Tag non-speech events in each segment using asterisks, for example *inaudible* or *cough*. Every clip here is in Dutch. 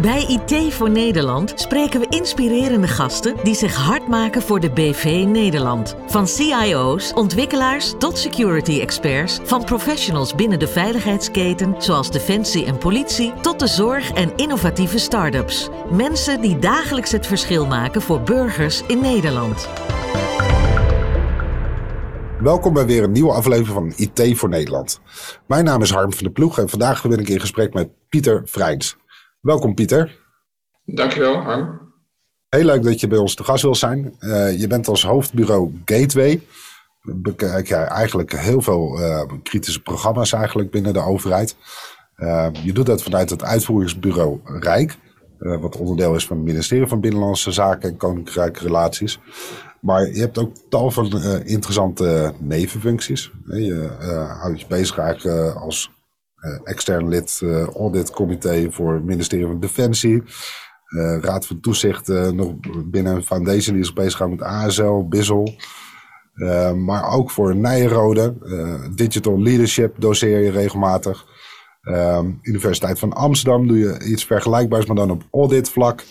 Bij IT voor Nederland spreken we inspirerende gasten die zich hard maken voor de BV Nederland. Van CIO's, ontwikkelaars tot security experts, van professionals binnen de veiligheidsketen zoals defensie en politie tot de zorg en innovatieve start-ups. Mensen die dagelijks het verschil maken voor burgers in Nederland. Welkom bij weer een nieuwe aflevering van IT voor Nederland. Mijn naam is Harm van de Ploeg en vandaag ben ik in gesprek met Pieter Vrijns. Welkom Pieter. Dankjewel Harm. Heel leuk dat je bij ons te gast wil zijn. Uh, je bent als hoofdbureau Gateway. Bekijk jij eigenlijk heel veel uh, kritische programma's eigenlijk binnen de overheid. Uh, je doet dat vanuit het uitvoeringsbureau Rijk. wat onderdeel is van het ministerie van Binnenlandse Zaken en Koninkrijke Relaties. Maar je hebt ook tal van interessante nevenfuncties. Je houdt je bezig eigenlijk als extern lid uh, auditcomité voor het ministerie van Defensie. Uh, Raad van Toezicht nog binnen foundation die zich bezig met ASL, BISL. maar ook voor Nijrode. digital leadership doseer je regelmatig. Universiteit van Amsterdam doe je iets vergelijkbaars, maar dan op auditvlak.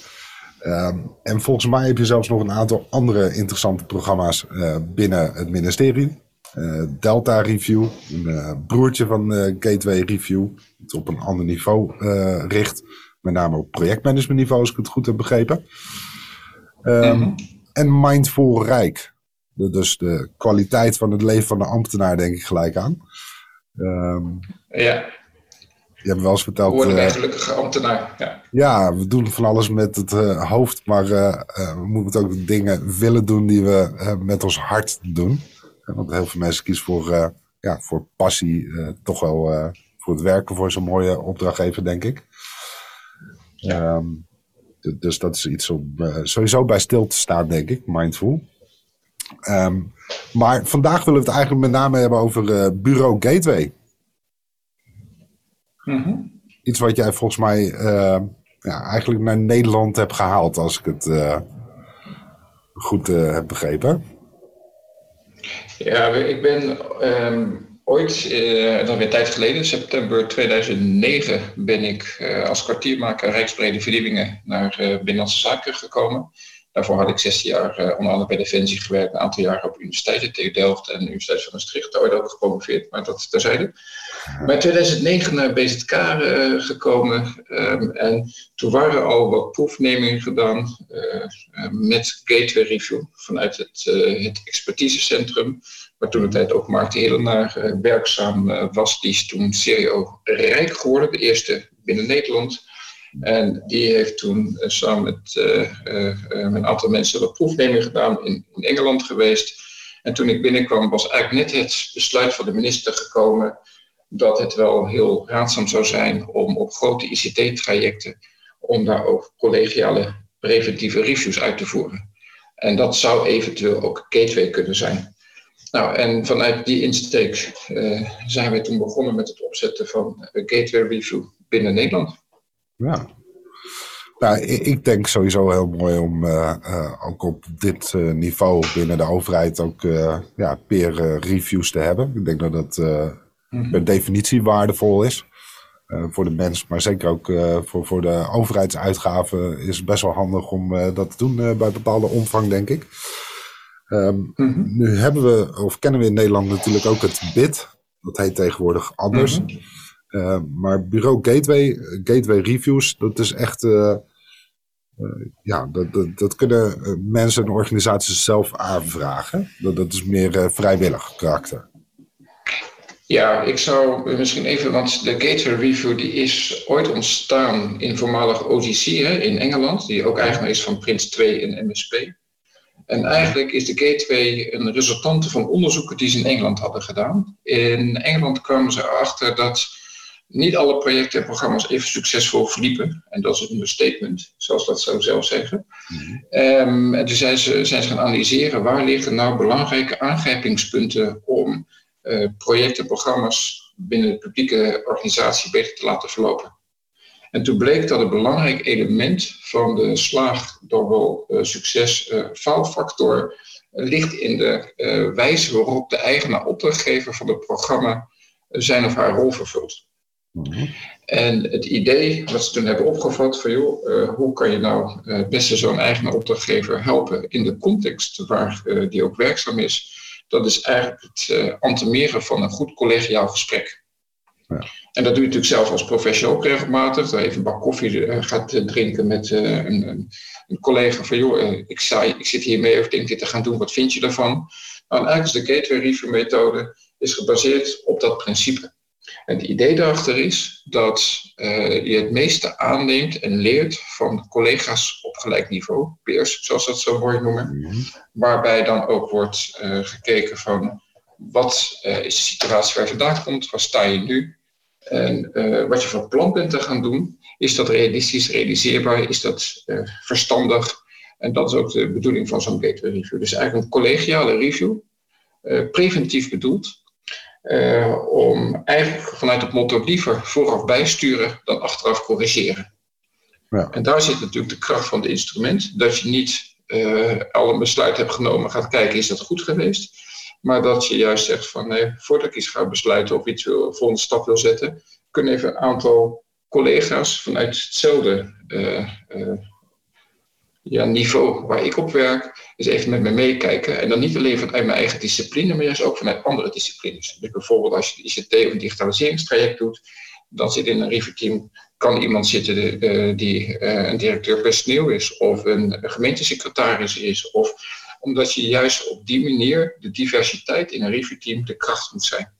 en volgens mij heb je zelfs nog een aantal andere interessante programma's binnen het ministerie. Eh, Delta Review, een uh, broertje van uh, Gateway Review, het op een ander niveau richt. Met name op projectmanagement niveau, als ik het goed heb begrepen. Um, mm En Mindful Rijk. dus de kwaliteit van het leven van de ambtenaar, denk ik gelijk aan. Um, ja. Je hebt wel eens verteld. Worden een gelukkige ambtenaar. Ja. ja, we doen van alles met het hoofd, maar we moeten ook dingen willen doen die we met ons hart doen. Want heel veel mensen kiezen voor, uh, ja, voor passie, uh, toch wel uh, voor het werken voor zo'n mooie opdrachtgever, denk ik. Ja. Um, dus dat is iets om sowieso bij stil te staan, denk ik, mindful. Um, maar vandaag willen we het eigenlijk met name hebben over Bureau Gateway. Mm -hmm. Iets wat jij volgens mij ja, eigenlijk naar Nederland hebt gehaald, als ik het goed heb begrepen. Ja, ik ben um, ooit, uh, dat weer tijd geleden, september 2009, ben ik uh, als kwartiermaker Rijksbrede Vernieuwingen naar uh, Binnenlandse Zaken gekomen. Daarvoor had ik 16 jaar onder andere bij Defensie gewerkt, een aantal jaar op universiteiten, TU Delft en de Universiteit van Maastricht. Daar ook gepromoveerd, maar dat terzijde. Maar in 2009 naar BZK uh, gekomen um, en toen waren al wat proefnemingen gedaan uh, met Gateway Review vanuit het, het expertisecentrum, waar toen de tijd ook Mark de Helenaar werkzaam was. Die is toen CEO Rijk geworden, de eerste binnen Nederland. En die heeft toen samen met een aantal mensen wat proefnemingen gedaan in, in Engeland geweest. En toen ik binnenkwam was eigenlijk net het besluit van de minister gekomen dat het wel heel raadzaam zou zijn om op grote ICT-trajecten, om daar ook collegiale preventieve reviews uit te voeren. En dat zou eventueel ook gateway kunnen zijn. Nou, en vanuit die insteek zijn we toen begonnen met het opzetten van een gateway review binnen Nederland. Ja. Nou, ik denk sowieso heel mooi om uh, uh, ook op dit niveau binnen de overheid ook ja, peer reviews te hebben. Ik denk dat dat Mhm. per definitie waardevol is. Voor de mens, maar zeker ook voor, voor de overheidsuitgaven is het best wel handig om dat te doen bij bepaalde omvang, denk ik. Um, mm-hmm. Nu hebben we, of kennen we in Nederland natuurlijk ook het BID. Dat heet tegenwoordig anders. Mm-hmm. Maar bureau Gateway, Gateway Reviews, dat is echt, ja, dat, dat, dat, kunnen mensen en organisaties zelf aanvragen. Dat, dat is meer vrijwillig karakter. Ja, ik zou misschien even, want de Gateway Review die is ooit ontstaan in voormalig OGC hè, in Engeland, die ook eigenaar is van Prins 2 en MSP. En eigenlijk is de Gateway een resultante van onderzoeken die ze in Engeland hadden gedaan. In Engeland kwamen ze erachter dat niet alle projecten en programma's even succesvol verliepen. En dat is een understatement, zoals dat zou zelf zeggen. Mhm. Um, en toen zijn ze, zijn ze gaan analyseren waar liggen nou belangrijke aangrijpingspunten om uh, projecten, programma's binnen de publieke organisatie beter te laten verlopen. En toen bleek dat een belangrijk element van de slaag door wel uh, succes uh, faalfactor ligt in de wijze waarop de eigenaar opdrachtgever van het programma zijn of haar rol vervult. Mhm. En het idee wat ze toen hebben opgevat van joh, hoe kan je nou het beste zo'n eigen opdrachtgever helpen in de context waar die ook werkzaam is, dat is eigenlijk het uh, antemeren van een goed collegiaal gesprek. Ja. En dat doe je natuurlijk zelf als professional ook regelmatig. Dat je even een bak koffie uh, gaat uh, drinken met een, een, een, collega van joh, ik, sta, ik zit hiermee of denk dit te gaan doen, wat vind je daarvan? Nou, en eigenlijk is de gateway review methode is gebaseerd op dat principe. En het idee daarachter is dat uh, je het meeste aanneemt en leert van collega's op gelijk niveau, peers, zoals dat zo mooi noemen. Mhm. Waarbij dan ook wordt uh, gekeken van wat uh, is de situatie waar je vandaan komt, waar sta je nu? En wat je van plan bent te gaan doen, is dat realistisch, realiseerbaar, is dat verstandig? En dat is ook de bedoeling van zo'n gateway review. Dus eigenlijk een collegiale review, preventief bedoeld, uh, om eigenlijk vanuit het motto liever vooraf bijsturen dan achteraf corrigeren. Ja. En daar zit natuurlijk de kracht van het instrument. Dat je niet uh, al een besluit hebt genomen, gaat kijken, is dat goed geweest? Maar dat je juist zegt van, nee, voordat ik iets ga besluiten of iets wil, volgende stap wil zetten, kunnen even een aantal collega's vanuit hetzelfde uh, ja, niveau waar ik op werk, is even met me meekijken. En dan niet alleen vanuit mijn eigen discipline, maar juist ook vanuit andere disciplines. Dus bijvoorbeeld als je ICT of een digitaliseringstraject doet, dan zit in een reviewteam, kan iemand zitten uh, die uh, een directeur personeel is, of een gemeentesecretaris is, of omdat je juist op die manier de diversiteit in een reviewteam de kracht moet zijn.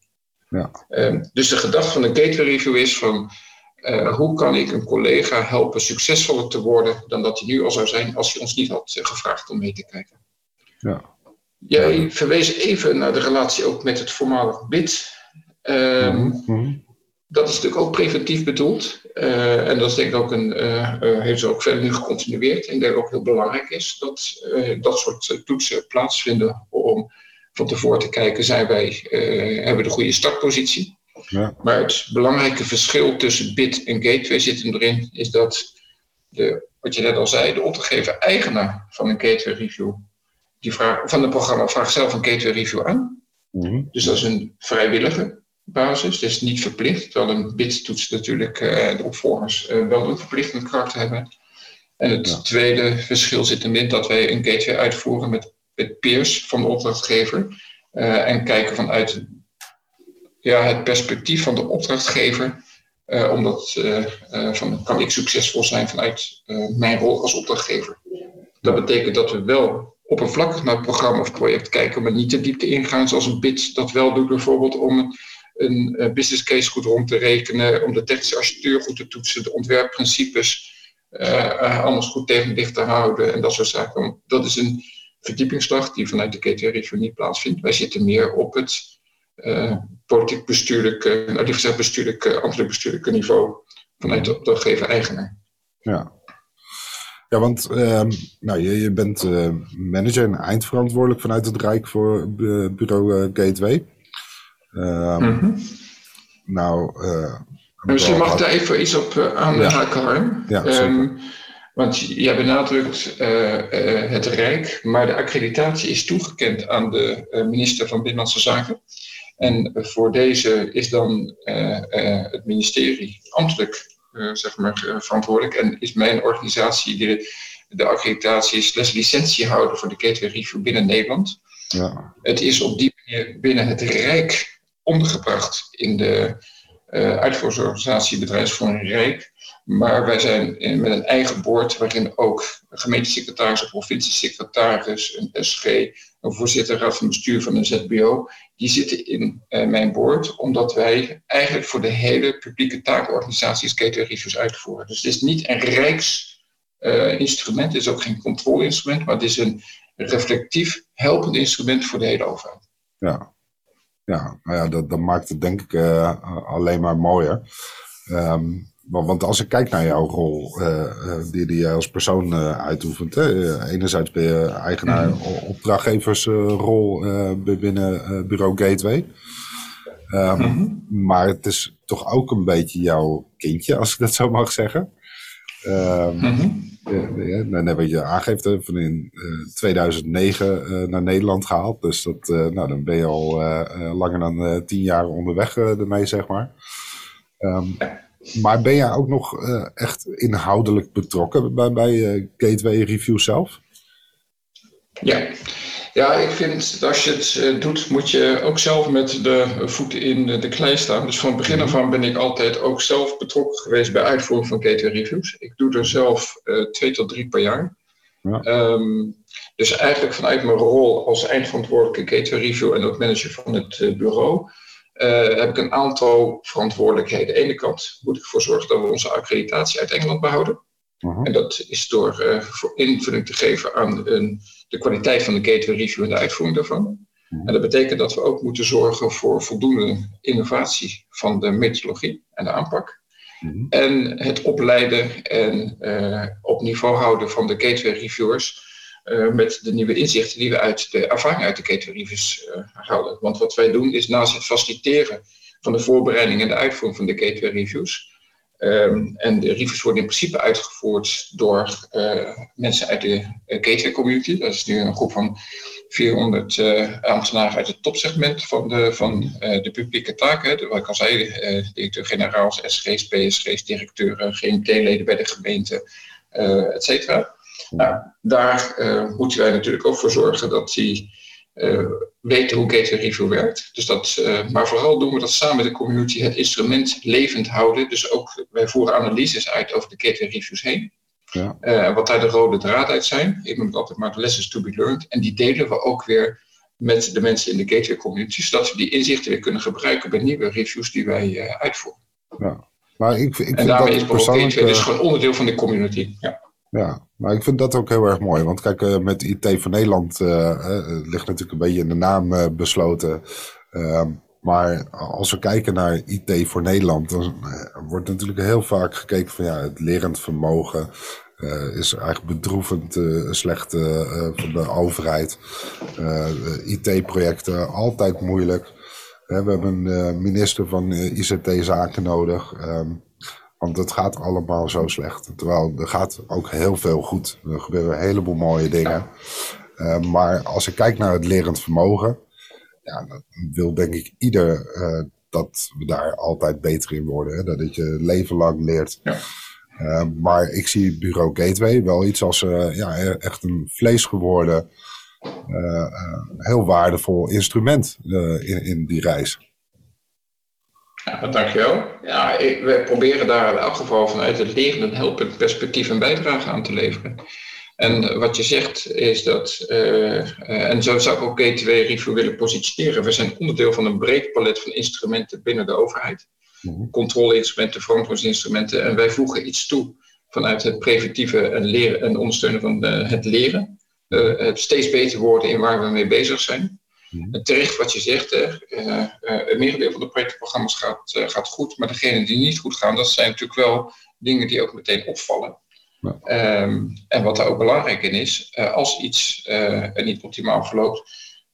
Ja. Um, dus de gedachte van een gateway review is van uh, hoe kan ik een collega helpen succesvoller te worden dan dat hij nu al zou zijn als hij ons niet had uh, gevraagd om mee te kijken? Ja. Jij verwees even naar de relatie ook met het voormalig BID. Um, mm-hmm. Dat is natuurlijk ook preventief bedoeld. Uh, en dat is denk ik ook een, heeft ze ook verder nu gecontinueerd. En ik denk ook heel belangrijk is dat dat soort toetsen plaatsvinden om van tevoren te kijken, zijn wij, hebben we de goede startpositie? Ja. Maar het belangrijke verschil tussen bit en gateway zit erin, is dat, de, wat je net al zei, de opdrachtgever-eigenaar van een gateway review, die vraag, van het programma vraagt zelf een gateway review aan. Mhm. Dus dat is een vrijwillige basis, dus niet verplicht, terwijl een bit-toets natuurlijk uh, de opvolgers uh, wel een verplichtend karakter hebben. En het tweede verschil zit erin dat wij een gateway uitvoeren met, met peers van de opdrachtgever. Uh, en kijken vanuit ja, het perspectief van de opdrachtgever. Uh, omdat uh, uh, van, kan ik succesvol zijn vanuit mijn rol als opdrachtgever. Dat betekent dat we wel oppervlakkig naar het programma of project kijken, maar niet de diepte ingaan zoals een BIT dat wel doet, bijvoorbeeld om een, business case goed rond te rekenen, om de technische architectuur goed te toetsen, de ontwerpprincipes anders goed tegen licht te houden en dat soort zaken. Dat is een verdiepingsslag die vanuit de KTR Review niet plaatsvindt. Wij zitten meer op het politiek bestuurlijk, uh, nou, gezegd bestuurlijk, uh, ambtelijk bestuurlijk niveau vanuit de opdrachtgever-eigenaar. Ja. Ja, want ehm, nou, je, je bent manager en eindverantwoordelijk vanuit het Rijk voor bureau Gateway. Mm -hmm. Nou, Misschien mag daar even iets op aanhaken, ja. Harm. Ja, um, want jij benadrukt het Rijk, maar de accreditatie is toegekend aan de minister van Binnenlandse Zaken. En voor deze is dan uh, uh, het ministerie ambtelijk uh, zeg maar, verantwoordelijk. En is mijn organisatie de, de accreditatie slash licentiehouder voor de gateway review binnen Nederland. Ja. Het is op die manier binnen het Rijk ondergebracht in de uitvoeringsorganisatie Bedrijfsvoering Rijk. Maar wij zijn met een eigen boord waarin ook een gemeentesecretaris, een provinciesecretaris, een SG, een voorzitter raad van bestuur van een ZBO, die zitten in uh, mijn board, omdat wij eigenlijk voor de hele publieke taakorganisatie gateway reviews uitvoeren. Dus het is niet een rijksinstrument, uh, het is ook geen controleinstrument, maar het is een reflectief helpend instrument voor de hele overheid. Ja, ja, nou ja dat, dat maakt het denk ik uh, alleen maar mooier. Um, want als ik kijk naar jouw rol, uh, die, die jij als persoon uh, uitoefent. Hè? enerzijds ben je eigenaar mm opdrachtgeversrol binnen bureau Gateway. Um, mm -hmm. Maar het is toch ook een beetje jouw kindje, als ik dat zo mag zeggen. Um, mm -hmm. ja, wat je aangeeft, van in 2009 naar Nederland gehaald. Dus dat, nou, dan ben je al langer dan tien jaar onderweg ermee, zeg maar. Ehm, maar ben jij ook nog echt inhoudelijk betrokken bij, bij Gateway Review zelf? Ja. ja, ik vind dat als je het doet, moet je ook zelf met de voeten in de klei staan. Dus van het begin af aan ben ik altijd ook zelf betrokken geweest bij uitvoering van Gateway Reviews. Ik doe er zelf twee tot drie per jaar. Ja. Ehm, dus eigenlijk vanuit mijn rol als eindverantwoordelijke gateway review en ook manager van het eh, bureau, uh, heb ik een aantal verantwoordelijkheden. Aan de ene kant moet ik ervoor zorgen dat we onze accreditatie uit Engeland behouden. Uh-huh. En dat is door uh, invulling te geven aan een, de kwaliteit van de gateway review en de uitvoering daarvan. Uh-huh. En dat betekent dat we ook moeten zorgen voor voldoende innovatie van de methodologie en de aanpak. Uh-huh. En het opleiden en uh, op niveau houden van de gateway reviewers uh, met de nieuwe inzichten die we uit de ervaring uit de ketenreviews uh, halen. Want wat wij doen is naast het faciliteren van de voorbereiding en de uitvoering van de gateway reviews. Um, en de reviews worden in principe uitgevoerd door uh, mensen uit de gateway community. Dat is nu een groep van 400 ambtenaren uit het topsegment van de, van, de publieke taken. Wat ik al zei, directeur-generaals, SG's, PSG's, directeuren, GMT-leden bij de gemeente, et cetera. Nou, daar uh, moeten wij natuurlijk ook voor zorgen dat die uh, weten hoe gateway review werkt. Dus dat, uh, maar vooral doen we dat samen met de community het instrument levend houden. Dus ook wij voeren analyses uit over de gateway reviews heen. Ja. wat daar de rode draad uit zijn. Ik noem het altijd maar lessons to be learned. En die delen we ook weer met de mensen in de gateway community, zodat we die inzichten weer kunnen gebruiken bij nieuwe reviews die wij uitvoeren. Ja. Maar ik, ik en daarmee is persoonlijk... gateway dus gewoon onderdeel van de community. Ja. Ja, maar ik vind dat ook heel erg mooi. Want kijk, uh, met IT voor Nederland uh, ligt natuurlijk een beetje in de naam uh, besloten. Ehm, maar als we kijken naar IT voor Nederland, dan wordt natuurlijk heel vaak gekeken van ja, het lerend vermogen is eigenlijk bedroevend slecht van de overheid. IT-projecten altijd moeilijk. we hebben een minister van ICT-zaken nodig. Um, want het gaat allemaal zo slecht. Terwijl er gaat ook heel veel goed. Er gebeuren een heleboel mooie dingen. Uh, maar als ik kijk naar het lerend vermogen, ja, dan wil denk ik ieder uh, dat we daar altijd beter in worden. Hè? Dat je leven lang leert. Ja. Uh, maar ik zie Bureau Gateway wel iets als ja, echt een vlees geworden, heel waardevol instrument in, in die reis. Ja, *laughs* dankjewel. Ja, ik, we proberen daar in elk geval vanuit het lerend en helpend perspectief een bijdrage aan te leveren. En wat je zegt is dat, uh, en zo zou ik ook G2 Review willen positioneren. We zijn onderdeel van een breed palet van instrumenten binnen de overheid. Mm Controleinstrumenten, verantwoordingsinstrumenten. En wij voegen iets toe vanuit het preventieve en, leren, en ondersteunen van de, het leren. Uh, het steeds beter worden in waar we mee bezig zijn. Mhm. Terecht wat je zegt, hè, uh, uh, het merendeel van de projectprogramma's gaat, uh, gaat goed, maar degenen die niet goed gaan, dat zijn natuurlijk wel dingen die ook meteen opvallen. Ja. Um, en wat daar ook belangrijk in is, als iets niet optimaal verloopt,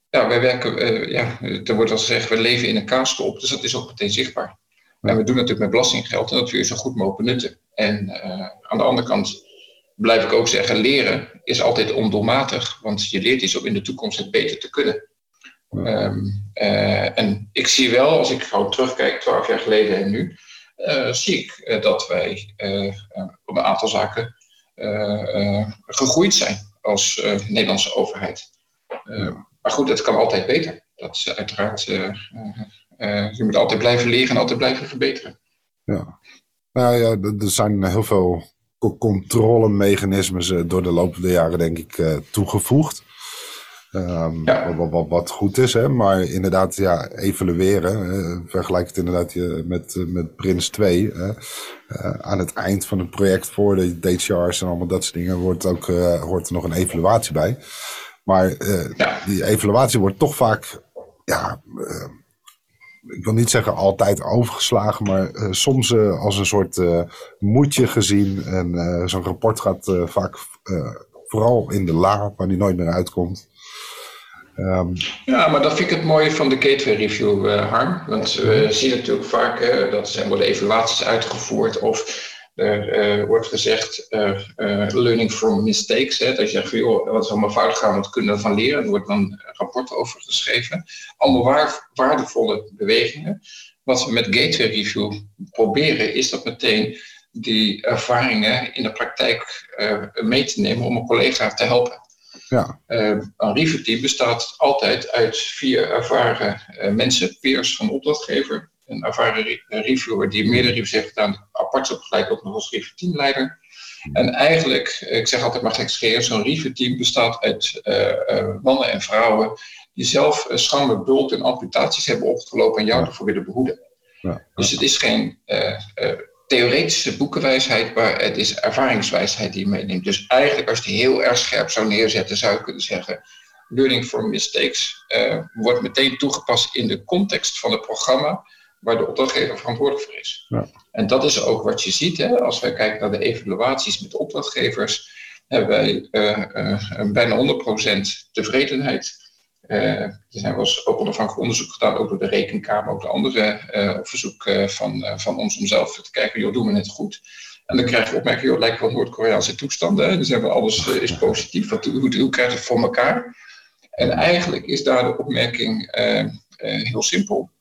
ja, wij werken, ja, er wordt al gezegd, we leven in een kaastop, dus dat is ook meteen zichtbaar. Ja. En we doen natuurlijk met belastinggeld en dat wil je zo goed mogelijk benutten. En aan de andere kant blijf ik ook zeggen, leren is altijd ondoelmatig, want je leert iets om in de toekomst het beter te kunnen. Um, uh, en ik zie wel, als ik gewoon terugkijk, twaalf jaar geleden en nu, uh, zie ik uh, dat wij op een aantal zaken gegroeid zijn als Nederlandse overheid. maar goed, het kan altijd beter. Dat is uiteraard, je moet altijd blijven leren en altijd blijven verbeteren. Ja, nou ja, er zijn heel veel controlemechanismes door de loop der jaren, denk ik, toegevoegd. Um, wat, wat, wat, goed is, hè? maar inderdaad, ja, evalueren. Uh, vergelijk het inderdaad je, met, uh, met Prins 2. Uh, aan het eind van het project, voor de DCR's en allemaal dat soort dingen, wordt ook, eh, hoort er nog een evaluatie bij. Maar ja. die evaluatie wordt toch vaak, ja, ik wil niet zeggen altijd overgeslagen, maar soms als een soort moedje gezien. En zo'n rapport gaat vaak vooral in de la, waar die nooit meer uitkomt. Um, ja, maar dat vind ik het mooie van de Gateway Review, uh, Harm. Want we zien natuurlijk vaak uh, dat er worden evaluaties uitgevoerd of er uh, wordt gezegd learning from mistakes. Hè, dat je zegt, joh, wat is allemaal fout gaan, wat kunnen we van leren? Er wordt dan rapporten over geschreven. Allemaal waar, waardevolle bewegingen. wat we met Gateway Review proberen, is dat meteen die ervaringen in de praktijk mee te nemen om een collega te helpen. Ja. een reviewteam bestaat altijd uit vier ervaren mensen, peers van de opdrachtgever, een ervaren reviewer die meerdere reviews heeft gedaan, apart opgeleid ook nog als reviewteamleider. En eigenlijk, ik zeg altijd maar gekscherend, zo'n reviewteam bestaat uit uh, mannen en vrouwen die zelf uh, schande, bult en amputaties hebben opgelopen en jou ervoor willen behoeden. Ja. Dus het is geen theoretische boekenwijsheid, maar het is ervaringswijsheid die je meeneemt. Dus eigenlijk als je het heel erg scherp zou neerzetten, zou je kunnen zeggen, learning from mistakes wordt meteen toegepast in de context van het programma waar de opdrachtgever verantwoordelijk voor is. Ja. En dat is ook wat je ziet. Hè? Als wij kijken naar de evaluaties met opdrachtgevers, hebben wij uh, uh, bijna 100% tevredenheid. Er zijn wel eens ook onafhankelijk onderzoek gedaan, ook door de Rekenkamer, ook de andere verzoek van, van ons om zelf te kijken, joh, doen we het goed? En dan krijg je opmerkingen, joh, het lijkt wel Noord-Koreaanse toestanden. Dus hebben alles is positief, wat, hoe, hoe krijg je het voor elkaar? En eigenlijk is daar de opmerking heel simpel.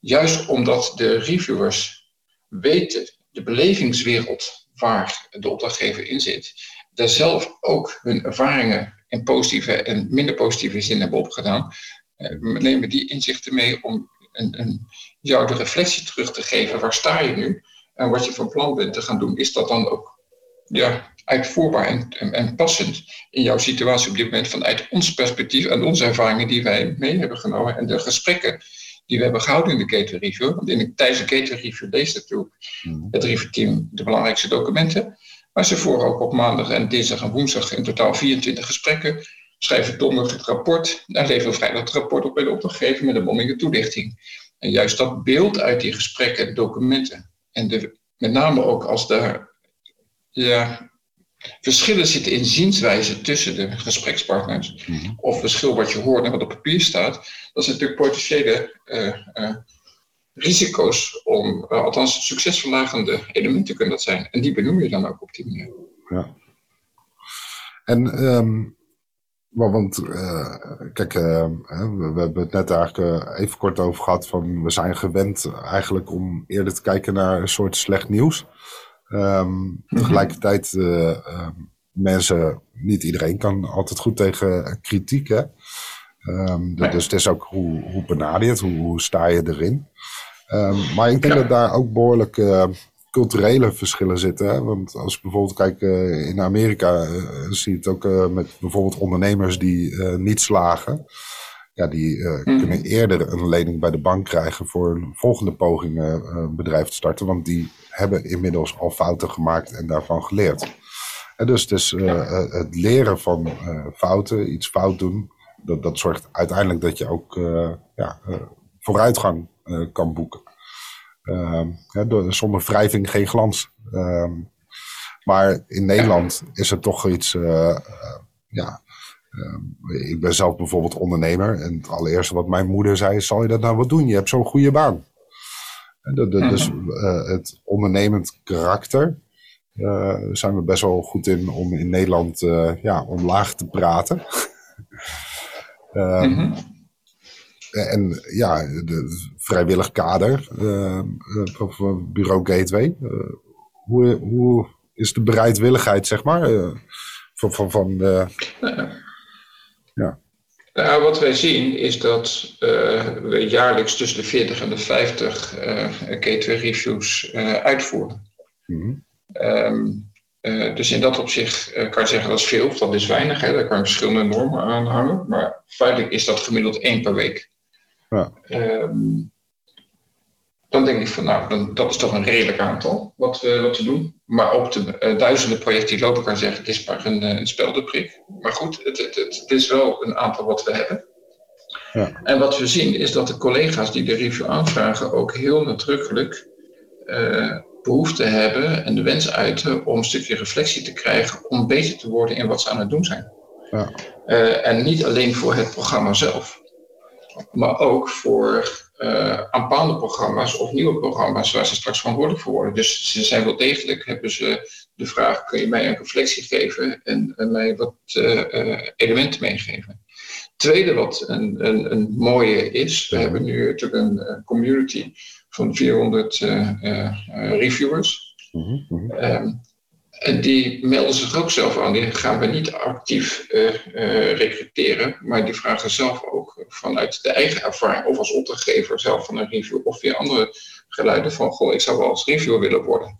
Juist omdat de reviewers weten de belevingswereld waar de opdrachtgever in zit, daar zelf ook hun ervaringen in positieve en minder positieve zin hebben opgedaan, eh, nemen die inzichten mee om een, een, jou de reflectie terug te geven. Waar sta je nu? En wat je van plan bent te gaan doen, is dat dan ook ja, uitvoerbaar en, en, en, passend in jouw situatie op dit moment vanuit ons perspectief en onze ervaringen die wij mee hebben genomen en de gesprekken die we hebben gehouden in de Gateway Review. Want in de, tijdens de Gateway Review leest natuurlijk hmm. het reviewteam de belangrijkste documenten. Maar ze voeren ook op maandag en dinsdag en woensdag in totaal 24 gesprekken. Schrijven donderdag het rapport en leveren vrijdag het rapport op bij de opdrachtgever met een mondelinge toelichting. En juist dat beeld uit die gesprekken en documenten. En de, met name ook als daar ja, verschillen zitten in zienswijze tussen de gesprekspartners, mhm. of verschil wat je hoort en wat op papier staat, dat zijn natuurlijk potentiële uh, uh, risico's om, uh, althans succesverlagende elementen kunnen dat zijn. En die benoem je dan ook op die manier. Ja. En, um, want, kijk, we, we, hebben het net eigenlijk even kort over gehad van, we zijn gewend eigenlijk om eerder te kijken naar een soort slecht nieuws. Um, tegelijkertijd, uh, mensen, niet iedereen kan altijd goed tegen kritiek. Hè? Um, Dus het is ook hoe, hoe benader je het, hoe, hoe sta je erin. Um, maar ik denk dat daar ook behoorlijk uh, culturele verschillen zitten. Hè? Want als je bijvoorbeeld kijkt uh, in Amerika, uh, zie je het ook met bijvoorbeeld ondernemers die niet slagen. Ja, die mm. kunnen eerder een lening bij de bank krijgen voor een volgende poging een bedrijf te starten. Want die hebben inmiddels al fouten gemaakt en daarvan geleerd. En dus, dus het leren van fouten, iets fout doen, dat, dat zorgt uiteindelijk dat je ook ja, vooruitgang kan boeken. Ehm, door, zonder wrijving geen glans. Ehm, maar in Nederland is er toch iets, ja, ehm, ik ben zelf bijvoorbeeld ondernemer. En het allereerste wat mijn moeder zei, zal je dat nou wat doen? Je hebt zo'n goede baan. De, de, dus uh, het ondernemend karakter uh, zijn we best wel goed in om in Nederland ja, omlaag te praten. *laughs* -hmm. En ja, de vrijwillig kader van bureau Gateway. hoe, hoe is de bereidwilligheid, zeg maar, van, van, van ja. Nou, wat wij zien is dat uh, we jaarlijks tussen de 40 en de 50 uh, gateway reviews uh, uitvoeren. Mm -hmm. um, dus in dat opzicht kan je zeggen dat is veel of dat is weinig. Hè? Daar kan je verschillende normen aan hangen. Maar feitelijk is dat gemiddeld één per week. Ja. Um, dan denk ik van nou, dan, dat is toch een redelijk aantal wat we, wat we doen. Maar op de uh, duizenden projecten die lopen kan zeggen, het is maar een, uh, een speldeprik. Maar goed, het, het, het, het, is wel een aantal wat we hebben. Ja. En wat we zien is dat de collega's die de review aanvragen ook heel nadrukkelijk uh, behoefte hebben en de wens uiten om een stukje reflectie te krijgen om beter te worden in wat ze aan het doen zijn. Ja. en niet alleen voor het programma zelf, maar ook voor uh, aanpaalde programma's of nieuwe programma's waar ze straks verantwoordelijk voor worden. Dus ze zijn wel degelijk, hebben ze de vraag, kun je mij een reflectie geven en, mij wat uh, elementen meegeven. Tweede wat een, een, een mooie is, we hebben nu natuurlijk een community van 400 reviewers. Mhm, mhm. Ehm, die melden zich ook zelf aan. Die gaan we niet actief recruteren, maar die vragen zelf ook vanuit de eigen ervaring of als opdrachtgever zelf van een review of via andere geluiden van: Goh, ik zou wel als reviewer willen worden.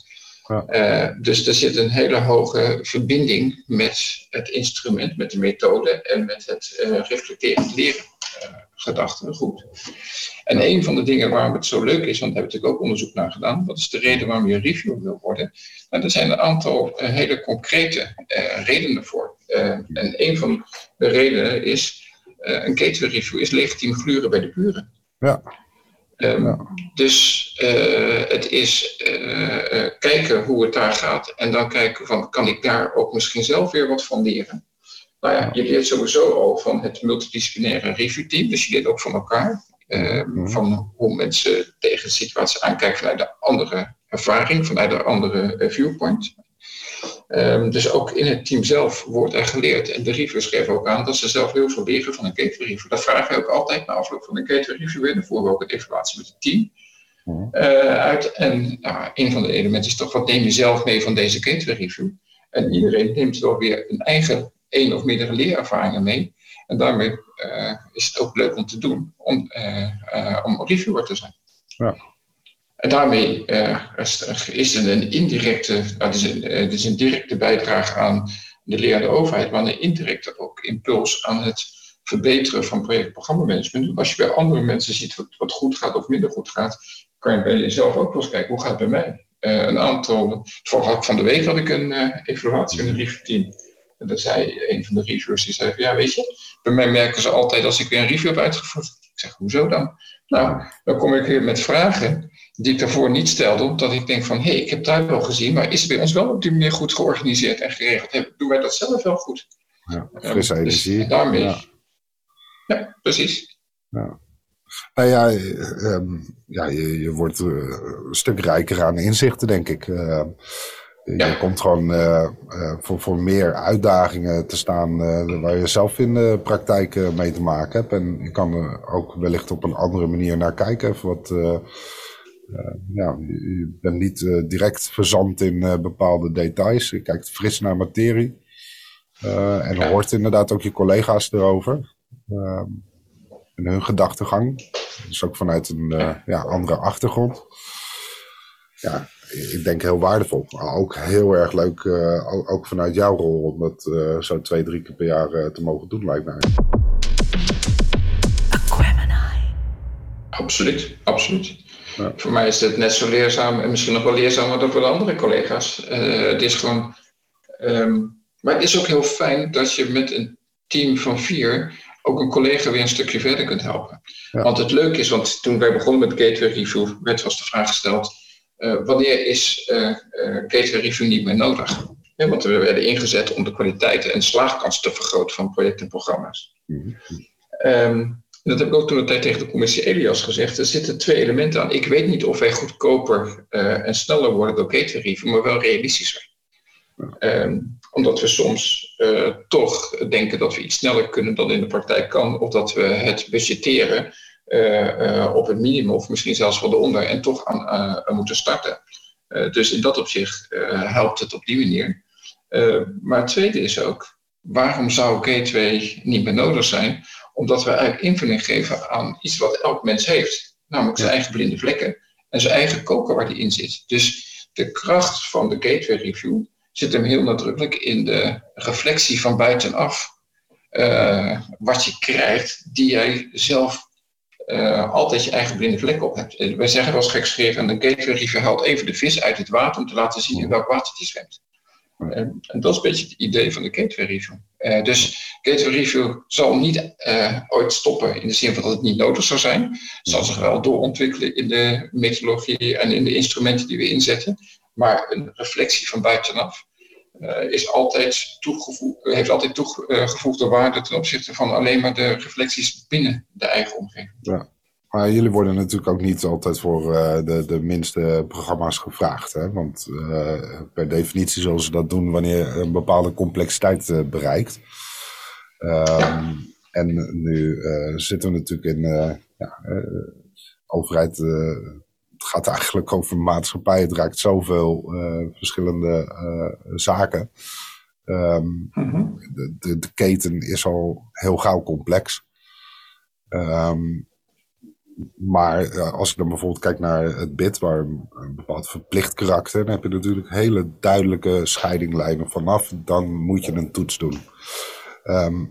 Ja. dus er zit een hele hoge verbinding met het instrument, met de methode en met het uh, reflecterend leren gedachten goed. En een van de dingen waarom het zo leuk is, want daar heb ik natuurlijk ook onderzoek naar gedaan, wat is de reden waarom je een reviewer wil worden? Nou, er zijn een aantal uh, hele concrete uh, redenen voor. Uh, en een van de redenen is, een gateway review is legitiem gluren bij de buren. Ja. Um, ja. Dus het is kijken hoe het daar gaat en dan kijken van, kan ik daar ook misschien zelf weer wat van leren? Nou ja, je leert sowieso al van het multidisciplinaire reviewteam, dus je leert ook van elkaar. Uh, Van hoe mensen tegen de situatie aankijken vanuit de andere ervaring, vanuit de andere uh, viewpoint. Um, dus ook in het team zelf wordt er geleerd. En de reviewers geven ook aan dat ze zelf heel veel leren van een gateway review. Dat vragen we ook altijd na afloop van een gateway review. Dan voeren we ook een evaluatie met het team uh, uit. En nou, een van de elementen is toch, wat neem je zelf mee van deze gateway review? En iedereen neemt wel weer een eigen één of meerdere leerervaringen mee. En daarmee uh, is het ook leuk om te doen, om, uh, uh, om reviewer te zijn. Ja. En daarmee is het een indirecte, het is een, het is een directe bijdrage aan de lerende overheid, maar een indirecte ook impuls aan het verbeteren van project-programmamanagement. Als je bij andere mensen ziet wat, wat, goed gaat of minder goed gaat, kan je bij jezelf ook wel eens kijken, hoe gaat het bij mij? een aantal, van de week had ik een evaluatie in een review team. En dan zei een van de reviewers, die zei, ja weet je, bij mij merken ze altijd als ik weer een review heb uitgevoerd. Ik zeg, hoezo dan? Nou, dan kom ik weer met vragen die ik daarvoor niet stelde, omdat ik denk van, hé, hey, ik heb daar wel gezien, maar is het bij ons wel op die manier goed georganiseerd en geregeld? Doen wij dat zelf wel goed? Ja, frisse um, energie. Dus daarmee. Ja. ja, precies. Ja. Nou ja, um, ja je, je wordt uh, een stuk rijker aan inzichten, denk ik. Uh, je komt gewoon uh, voor, voor meer uitdagingen te staan uh, waar je zelf in de praktijk mee te maken hebt. En je kan er ook wellicht op een andere manier naar kijken. Even wat, ja, je bent niet direct verzand in bepaalde details. Je kijkt fris naar materie. en hoort inderdaad ook je collega's erover. en hun gedachtegang. Dus ook vanuit een ja, andere achtergrond. Ja, ik denk heel waardevol. Maar ook heel erg leuk, uh, ook vanuit jouw rol, om dat uh, zo twee, drie keer per jaar uh, te mogen doen, lijkt mij. Absoluut, absoluut. Ja. Voor mij is het net zo leerzaam en misschien nog wel leerzamer dan voor de andere collega's. het is gewoon. Um, maar het is ook heel fijn dat je met een team van vier ook een collega weer een stukje verder kunt helpen. Ja. Want het leuke is, want toen wij begonnen met Gateway Review, werd was de vraag gesteld wanneer is uh, uh, review niet meer nodig? Want we werden ingezet om de kwaliteit en slaagkans te vergroten van projecten en programma's. Mm um, dat heb ik ook toen een tijd tegen de commissie Elias gezegd. Er zitten twee elementen aan. Ik weet niet of wij goedkoper en sneller worden door review, maar wel realistischer. Um, omdat we soms toch denken dat we iets sneller kunnen dan in de praktijk kan, of dat we het budgetteren op het minimum of misschien zelfs wel eronder en toch aan uh, moeten starten. dus in dat opzicht helpt het op die manier. maar het tweede is ook, waarom zou Gateway niet meer nodig zijn? Omdat we eigenlijk invulling geven aan iets wat elk mens heeft. Namelijk zijn eigen blinde vlekken en zijn eigen koker waar die in zit. Dus de kracht van de Gateway Review zit hem heel nadrukkelijk in de reflectie van buitenaf. wat je krijgt, die jij zelf uh, altijd je eigen blinde vlek op hebt. Wij zeggen wel eens gekscherend, een review haalt even de vis uit het water om te laten zien in welk water die zwemt. En, en, dat is een beetje het idee van de gateway review. Uh, dus gateway review zal niet uh, ooit stoppen in de zin van dat het niet nodig zou zijn. Het zal zich wel doorontwikkelen in de methodologie en in de instrumenten die we inzetten. Maar een reflectie van buitenaf uh, is altijd heeft altijd toegevoegde waarde ten opzichte van alleen maar de reflecties binnen de eigen omgeving. Ja. Maar jullie worden natuurlijk ook niet altijd voor uh, de, de minste programma's gevraagd. Hè? Want uh, per definitie zullen ze dat doen wanneer een bepaalde complexiteit bereikt. Um, ja. En nu zitten we natuurlijk in ja, overheid het gaat eigenlijk over maatschappij. Het raakt zoveel verschillende zaken. Ehm, mhm. de, de, de, keten is al heel gauw complex. Um, maar eh, als ik dan bijvoorbeeld kijk naar het bid, waar een, bepaald verplicht karakter, dan heb je natuurlijk hele duidelijke scheidinglijnen vanaf. Dan moet je een toets doen. Um,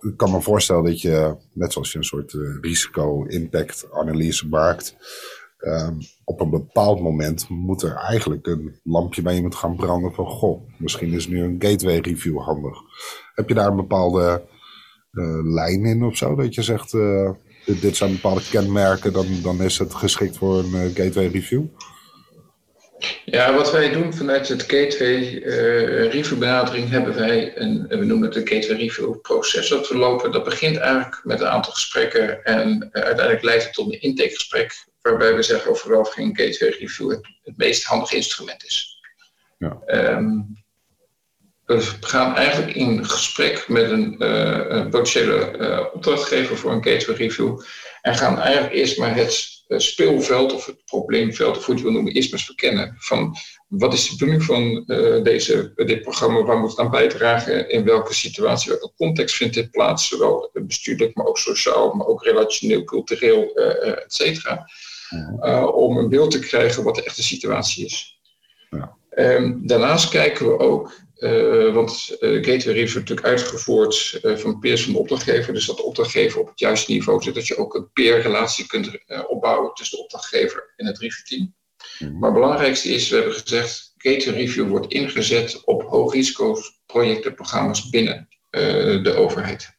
ik kan me voorstellen dat je, net zoals je een soort risico-impact-analyse maakt, um, op een bepaald moment moet er eigenlijk een lampje bij iemand gaan branden van, goh, misschien is nu een gateway review handig. Heb je daar een bepaalde uh, lijn in of zo, dat je zegt... Uh, dit, zijn bepaalde kenmerken, dan, dan is het geschikt voor een uh, gateway review? Ja, wat wij doen vanuit het gateway review benadering hebben wij een, we noemen het een gateway review proces dat we lopen. Dat begint eigenlijk met een aantal gesprekken en uiteindelijk leidt het tot een intakegesprek waarbij we zeggen of wel of geen gateway review het, het meest handige instrument is. Ja. Um, we gaan eigenlijk in gesprek met een, uh, potentiële uh, opdrachtgever voor een gateway review. En gaan eigenlijk eerst maar het speelveld of het probleemveld, of hoe je het wil noemen, eerst maar eens verkennen. Van wat is de bedoeling van deze, dit programma, waar moet het aan bijdragen, in welke situatie, welke context vindt dit plaats, zowel bestuurlijk, maar ook sociaal, maar ook relationeel, cultureel, et cetera. Om een beeld te krijgen wat de echte situatie is. Ja. Um, daarnaast kijken we ook uh, want uh, Gateway Review is natuurlijk uitgevoerd uh, van peers van de opdrachtgever. Dus dat de opdrachtgever op het juiste niveau zit. Dat je ook een peerrelatie kunt opbouwen tussen de opdrachtgever en het reviewteam. Mm Maar het belangrijkste is, we hebben gezegd, Gateway Review wordt ingezet op hoogrisicoprojecten, programma's binnen de overheid.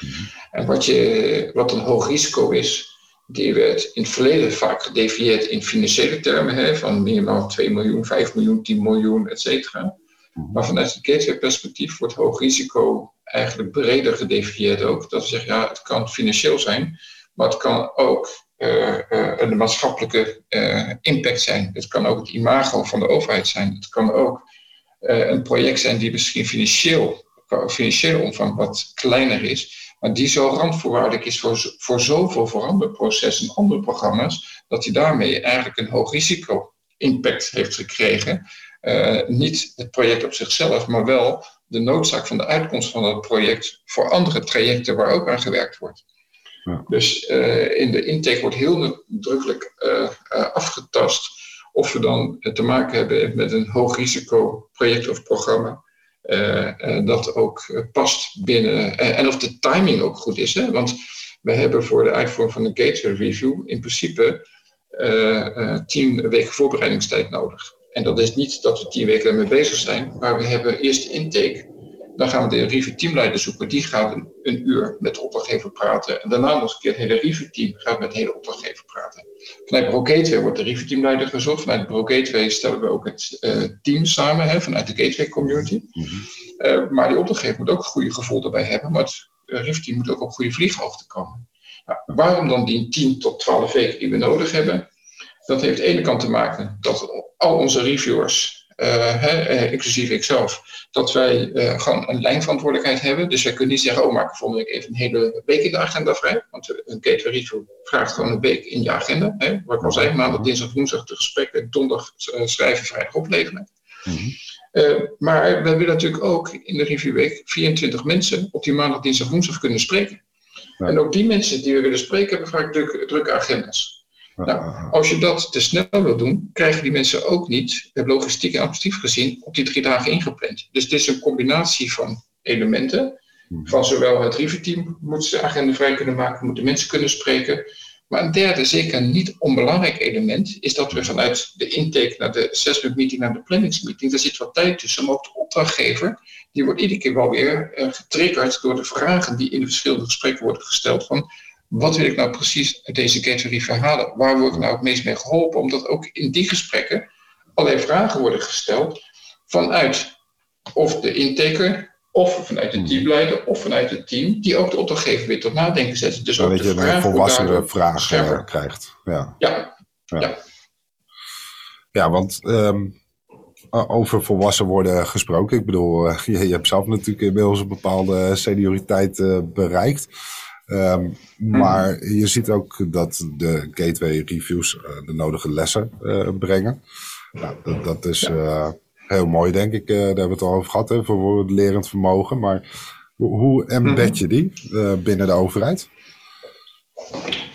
Mm En wat, je, wat een hoog risico is, die werd in het verleden vaak gedefinieerd in financiële termen, hè, van minimaal 2 miljoen, 5 miljoen, 10 miljoen, et cetera. Mhm. Maar vanuit het gateway-perspectief wordt hoog risico eigenlijk breder gedefinieerd ook. Dat we zeggen, ja, het kan financieel zijn, maar het kan ook uh, uh, een maatschappelijke uh, impact zijn. Het kan ook het imago van de overheid zijn. Het kan ook een project zijn die misschien financieel, financiële omvang wat kleiner is, maar die zo randvoorwaardelijk is voor, voor zoveel veranderprocessen en andere programma's, dat hij daarmee eigenlijk een hoog risico impact heeft gekregen. Uh, niet het project op zichzelf, maar wel de noodzaak van de uitkomst van dat project voor andere trajecten waar ook aan gewerkt wordt. Ja. Dus uh, in de intake wordt heel nadrukkelijk uh, afgetast of we dan te maken hebben met een hoog risico project of programma. Dat ook past binnen. en of de timing ook goed is. Hè? Want we hebben voor de uitvoering van de gateway review in principe tien weken voorbereidingstijd nodig. En dat is niet dat we tien weken ermee bezig zijn, maar we hebben eerst intake. Dan gaan we de review teamleider zoeken. Die gaat een, een, uur met de opdrachtgever praten. En daarna nog een keer het hele review team gaat met de hele opdrachtgever praten. Vanuit Pro Gateway wordt de review teamleider gezocht. Vanuit Pro Gateway stellen we ook het uh, team samen, hè, vanuit de Gateway community. Mm -hmm. uh, maar die opdrachtgever moet ook een goede gevoel erbij hebben. Maar het uh, review team moet ook op goede vlieghoogte komen. Nou, waarom dan die 10 tot 12 weken die we nodig hebben? Dat heeft aan de ene kant te maken dat al onze reviewers, hè, eh, inclusief ikzelf, dat wij uh, gewoon een lijnverantwoordelijkheid hebben. Dus wij kunnen niet zeggen, oh, maak volgende week even een hele week in de agenda vrij. Want een gateway review vraagt gewoon een week in je agenda. Hè. Wat ik al zei, maandag, dinsdag, woensdag de gesprekken, donderdag schrijven, vrijdag opleveren. Mm -hmm. uh, maar we willen natuurlijk ook in de reviewweek 24 mensen op die maandag, dinsdag, woensdag kunnen spreken. Ja. En ook die mensen die we willen spreken hebben vaak drukke, drukke agenda's. Nou, als je dat te snel wil doen, krijgen die mensen ook niet, logistiek en administratief gezien, op die drie dagen ingepland. Dus het is een combinatie van elementen. Hmm. Van zowel het reviewteam moet ze agenda vrij kunnen maken, moeten mensen kunnen spreken. Maar een derde, zeker niet onbelangrijk element, is dat we vanuit de intake naar de assessment meeting, naar de planningsmeeting, daar zit wat tijd tussen. Maar ook de opdrachtgever, die wordt iedere keer wel weer uh, getriggerd door de vragen die in de verschillende gesprekken worden gesteld. Van wat wil ik nou precies uit deze categorie verhalen? Waar word ik nou het meest mee geholpen? Omdat ook in die gesprekken allerlei vragen worden gesteld vanuit of de intaker, of vanuit de teamleider, of vanuit het team, die ook de opdrachtgever weer tot nadenken zetten. Dus ook dat je een volwassene vraag uh, krijgt. Ja. Ja. ja. ja. ja want um, over volwassen worden gesproken. Ik bedoel, uh, *laughs* je, je, hebt zelf natuurlijk inmiddels een bepaalde senioriteit uh, bereikt. Ehm, maar je ziet ook dat de gateway reviews de nodige lessen brengen. Nou, dat, dat is heel mooi, denk ik. daar hebben we het al over gehad, hè, voor het lerend vermogen. Maar hoe embed mhm. je die binnen de overheid?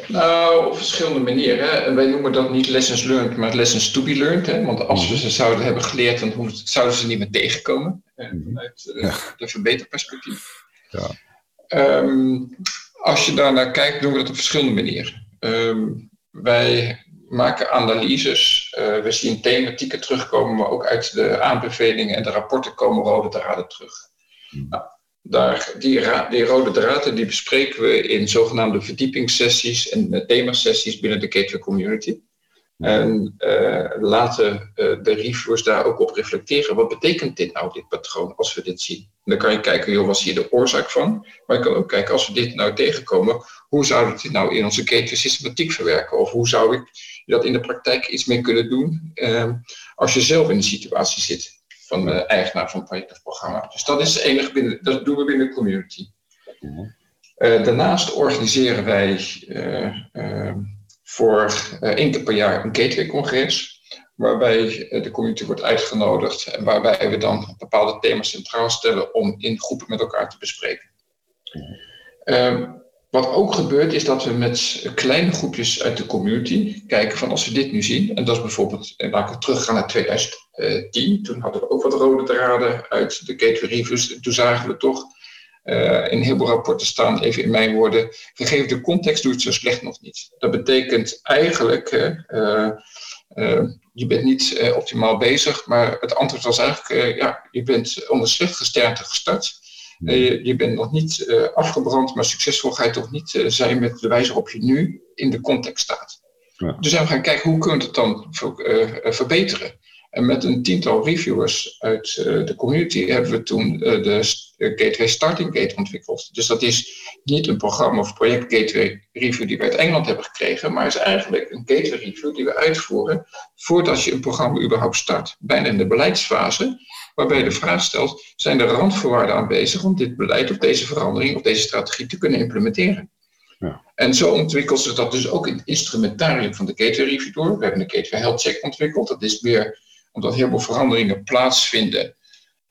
Nou, op verschillende manieren. En wij noemen dat niet lessons learned, maar lessons to be learned. Hè? Want als we mhm. ze zouden hebben geleerd, dan zouden ze niet meer tegenkomen. Eh, mhm. Vanuit uh, de verbeterperspectief. Ja. Ehm, als je daarnaar kijkt, doen we dat op verschillende manieren. Ehm, wij maken analyses. Uh, we zien thematieken terugkomen, maar ook uit de aanbevelingen en de rapporten komen rode draden terug. Mhm. Nou, daar, die, die rode draden die bespreken we in zogenaamde verdiepingssessies en themasessies binnen de Gateway Community. En uh, laten uh, de reviewers daar ook op reflecteren. Wat betekent dit nou, dit patroon, als we dit zien? dan kan je kijken, joh, wat is hier de oorzaak van? Maar je kan ook kijken, als we dit nou tegenkomen, hoe zou ik dit nou in onze gateway systematiek verwerken? Of hoe zou ik dat in de praktijk iets mee kunnen doen ehm, als je zelf in de situatie zit? van de eigenaar van project of programma. Dus dat is het enige binnen, dat doen we binnen de community. Daarnaast organiseren wij uh, voor één keer per jaar een gateway-congres, waarbij de community wordt uitgenodigd en waarbij we dan bepaalde thema's centraal stellen om in groepen met elkaar te bespreken. Wat ook gebeurt is dat we met kleine groepjes uit de community kijken van als we dit nu zien, en dat is bijvoorbeeld, en laat ik teruggaan naar 2010, toen hadden we ook wat rode draden uit de Gateway Reviews, toen zagen we toch uh, in heel veel rapporten staan, even in mijn woorden, gegeven de context doet het zo slecht nog niet. Dat betekent eigenlijk, uh, uh, je bent niet optimaal bezig, maar het antwoord was eigenlijk, ja, je bent onder slecht gesternte gestart. Uh, je, bent nog niet afgebrand, maar succesvol ga je toch niet zijn met de wijze waarop je nu in de context staat. Ja. Dus we gaan kijken hoe kunnen we het dan ver, verbeteren. En met een tiental reviewers uit de community hebben we toen de Gateway Starting Gate ontwikkeld. Dus dat is niet een programma of project Gateway Review die we uit Engeland hebben gekregen, maar is eigenlijk een Gateway Review die we uitvoeren voordat je een programma überhaupt start. Bijna in de beleidsfase waarbij je de vraag stelt: zijn er randvoorwaarden aanwezig om dit beleid of deze verandering of deze strategie te kunnen implementeren? Ja. En zo ontwikkelt ze dat dus ook in het instrumentarium van de Gateway Review door. We hebben de Gateway Health Check ontwikkeld. Dat is weer omdat heel veel veranderingen plaatsvinden.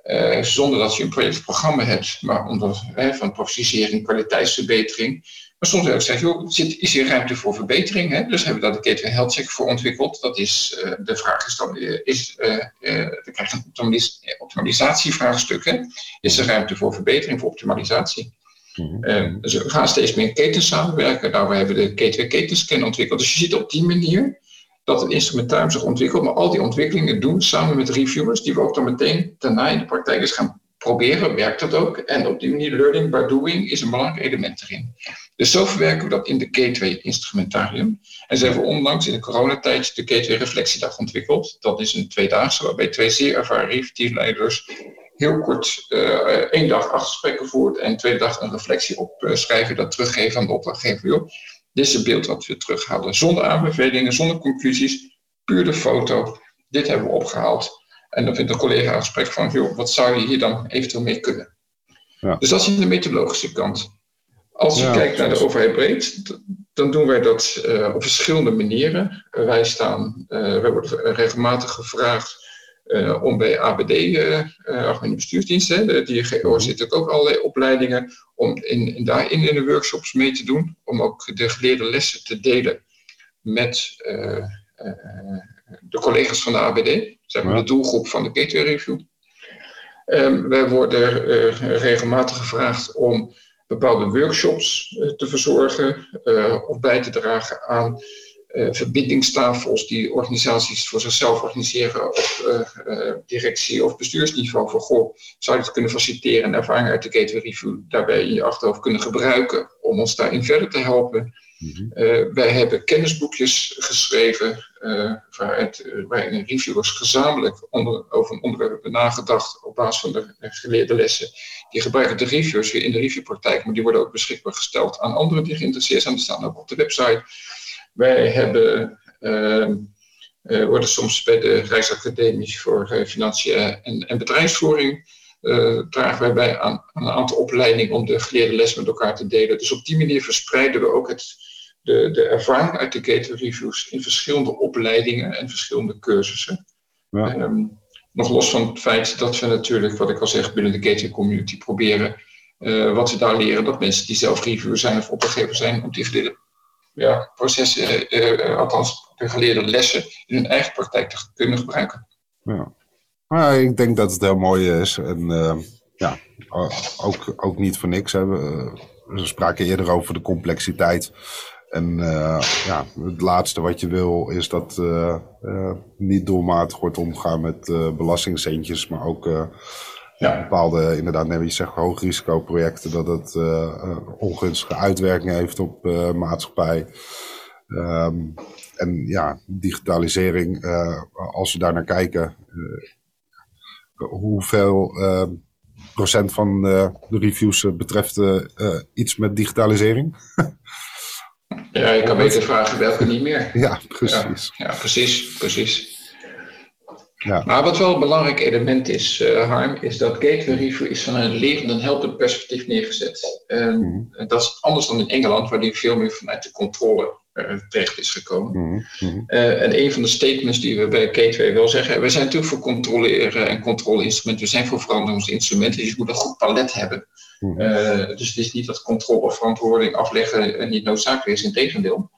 Uh, zonder dat je een projectprogramma hebt, maar omdat uh, van professionalisering, kwaliteitsverbetering. Maar soms ik gezegd, joh, zit, is hier ruimte voor verbetering? Hè? Dus hebben we daar de Gateway Health Check voor ontwikkeld. Dat is, uh, de vraag is dan, uh, is, uh, we krijgen een optimalisatievraagstuk. Hè? Is er ruimte voor verbetering, voor optimalisatie? Dus we gaan steeds meer ketens samenwerken. Nou, we hebben de Gateway Ketenscan ontwikkeld. Dus je ziet op die manier dat het instrumentarium zich ontwikkelt, maar al die ontwikkelingen doen samen met reviewers, die we ook dan meteen daarna in de praktijk eens gaan proberen, werkt dat ook. En op die manier learning by doing is een belangrijk element erin. Dus zo verwerken we dat in de Gateway instrumentarium. En ze hebben onlangs in de coronatijd de Gateway Reflectiedag ontwikkeld. Dat is een tweedaagse waarbij twee zeer ervaren teamleiders heel kort uh, één dag acht gesprekken voert en tweede dag een reflectie opschrijven, dat teruggeven aan de opdrachtgever. Dit is het beeld wat we terughalen. Zonder aanbevelingen, zonder conclusies, puur de foto. Dit hebben we opgehaald. En dan vindt een collega een gesprek van, joh, wat zou je hier dan eventueel mee kunnen? Ja. Dus dat is de methodologische kant. Als je kijkt naar de overheid breed, dan doen wij dat uh, op verschillende manieren. Wij, staan, uh, wij worden regelmatig gevraagd om bij ABD, Algemene Bestuursdiensten, de DGO mhm. zitten ook allerlei opleidingen, om in, in daarin in de workshops mee te doen, om ook de geleerde lessen te delen met de collega's van de ABD, zeg maar de doelgroep van de Gateway Review. Um, wij worden regelmatig gevraagd om bepaalde workshops uh, te verzorgen uh, of bij te dragen aan uh, verbindingstafels die organisaties voor zichzelf organiseren op directie- of bestuursniveau. Van goh, zou je het kunnen faciliteren en ervaring uit de Gateway Review daarbij in je achterhoofd kunnen gebruiken om ons daarin verder te helpen. Mhm. wij hebben kennisboekjes geschreven uh, waaruit, waarin reviewers gezamenlijk onder, over een onderwerp hebben nagedacht op basis van de geleerde lessen. Die gebruiken de reviewers weer in de reviewpraktijk, maar die worden ook beschikbaar gesteld aan anderen die geïnteresseerd zijn. Die staan ook op de website. Wij hebben, uh, uh, worden soms bij de Rijksacademie voor uh, Financiën en, en, Bedrijfsvoering dragen wij bij aan, aan, een aantal opleidingen om de geleerde les met elkaar te delen. Dus op die manier verspreiden we ook het, de, de ervaring uit de gateway reviews in verschillende opleidingen en verschillende cursussen. Ja. Ehm, nog los van het feit dat we natuurlijk, wat ik al zeg, binnen de gateway community proberen uh, wat we daar leren, dat mensen die zelf reviewer zijn of opdrachtgever zijn, om die ja, processen, uh, althans de geleerde lessen, in hun eigen praktijk te kunnen gebruiken. Ja. Ik denk dat het heel mooi is. En uh, ja, ook, ook niet voor niks. Hè. We, we spraken eerder over de complexiteit. En ja, het laatste wat je wil is dat niet doelmatig wordt omgaan met belastingcentjes, maar ook ja. bepaalde, inderdaad, net wat je zegt, hoogrisicoprojecten, dat het ongunstige uitwerking heeft op maatschappij. Um, en ja, digitalisering, als we daar naar kijken, hoeveel procent van de reviews betreft iets met digitalisering? Ja, je kan beter vragen welke niet meer. *laughs* Ja, precies. Ja, precies, precies. Ja. Maar wat wel een belangrijk element is, uh, Harm, is dat gateway review is van een levend en helpend perspectief neergezet. En mhm. dat is anders dan in Engeland, waar die veel meer vanuit de controle uh, terecht is gekomen. Mm -hmm. uh, en een van de statements die we bij Gateway wel zeggen, we zijn natuurlijk voor controleren en controleinstrumenten, we zijn voor veranderingsinstrumenten, dus je moet een goed palet hebben. Dus het is niet dat controle, verantwoording afleggen niet noodzakelijk is, in tegendeel.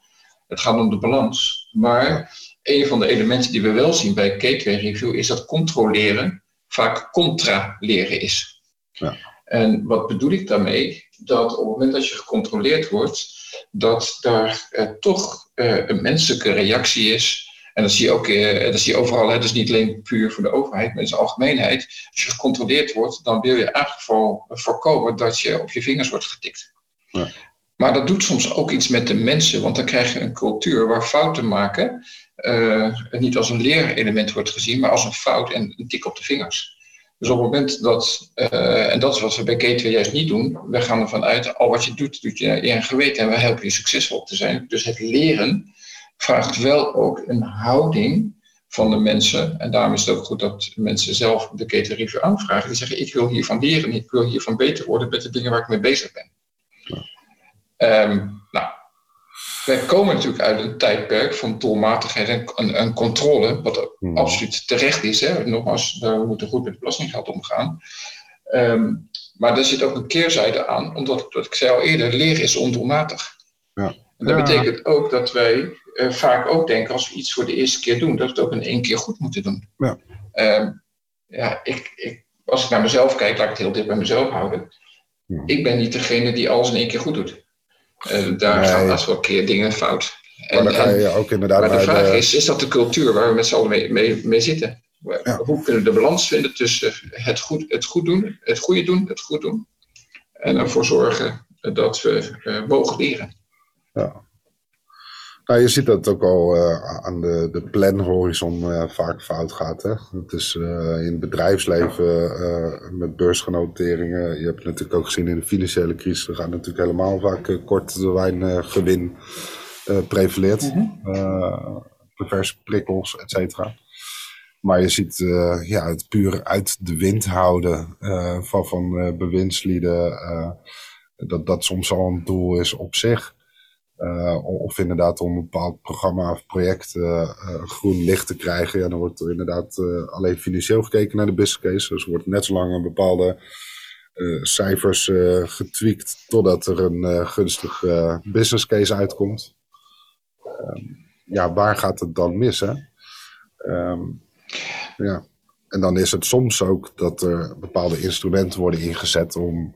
Het gaat om de balans. Maar een van de elementen die we wel zien bij Gateway Review is dat controleren vaak contra-leren is. Ja. En wat bedoel ik daarmee? Dat op het moment dat je gecontroleerd wordt, dat daar eh, toch eh, een menselijke reactie is. En dat zie je ook eh, dat zie je overal, hè, dus niet alleen puur voor de overheid, maar in zijn algemeenheid. Als je gecontroleerd wordt, dan wil je in geval voorkomen dat je op je vingers wordt getikt. Ja. Maar dat doet soms ook iets met de mensen, want dan krijg je een cultuur waar fouten maken uh, niet als een leerelement wordt gezien, maar als een fout en een tik op de vingers. Dus op het moment dat, uh, en dat is wat we bij Gateway juist niet doen, we gaan ervan uit, al wat je doet, doet je in geweten en we helpen je succesvol te zijn. Dus het leren vraagt wel ook een houding van de mensen. En daarom is het ook goed dat mensen zelf de Gateway Review aanvragen. Die zeggen, ik wil hiervan leren, ik wil hiervan beter worden met de dingen waar ik mee bezig ben. Um, nou, wij komen natuurlijk uit een tijdperk van doelmatigheid en, en, controle, wat hmm. absoluut terecht is. Hè. Nogmaals, we moeten goed met belastinggeld omgaan. Um, maar er zit ook een keerzijde aan, omdat, wat ik zei al eerder, leren is ondoelmatig. Ja. En dat betekent ook dat wij uh, vaak ook denken, als we iets voor de eerste keer doen, dat we het ook in één keer goed moeten doen. Ja, um, ja ik, ik, als ik naar mezelf kijk, laat ik het heel dicht bij mezelf houden. Hmm. Ik ben niet degene die alles in één keer goed doet. Uh, daar nee. gaan best wel keer dingen fout. En, maar dan ga je ook inderdaad maar de vraag is, is dat de cultuur waar we met z'n allen mee, mee, mee zitten? Ja. Hoe kunnen we de balans vinden tussen het goed, het goed doen, het goede doen, het goed doen. En ervoor zorgen dat we uh, mogen leren. Ja. Nou, je ziet dat het ook al uh, aan de, de planhorizon uh, vaak fout gaat. Hè? Het is uh, in het bedrijfsleven met beursgenoteringen. Je hebt het natuurlijk ook gezien in de financiële crisis. Er gaat natuurlijk helemaal vaak kort termijn gewin prevaleert. -hmm. perverse prikkels, et cetera. Maar je ziet ja, het puur uit de wind houden van, van bewindslieden. dat dat soms al een doel is op zich. Uh, of inderdaad om een bepaald programma of project uh, groen licht te krijgen. Ja, dan wordt er inderdaad uh, alleen financieel gekeken naar de business case. Dus er wordt net zo lang een bepaalde cijfers getweakt totdat er een gunstig business case uitkomt. Um, ja, waar gaat het dan mis? Hè? Um, ja. En dan is het soms ook dat er bepaalde instrumenten worden ingezet om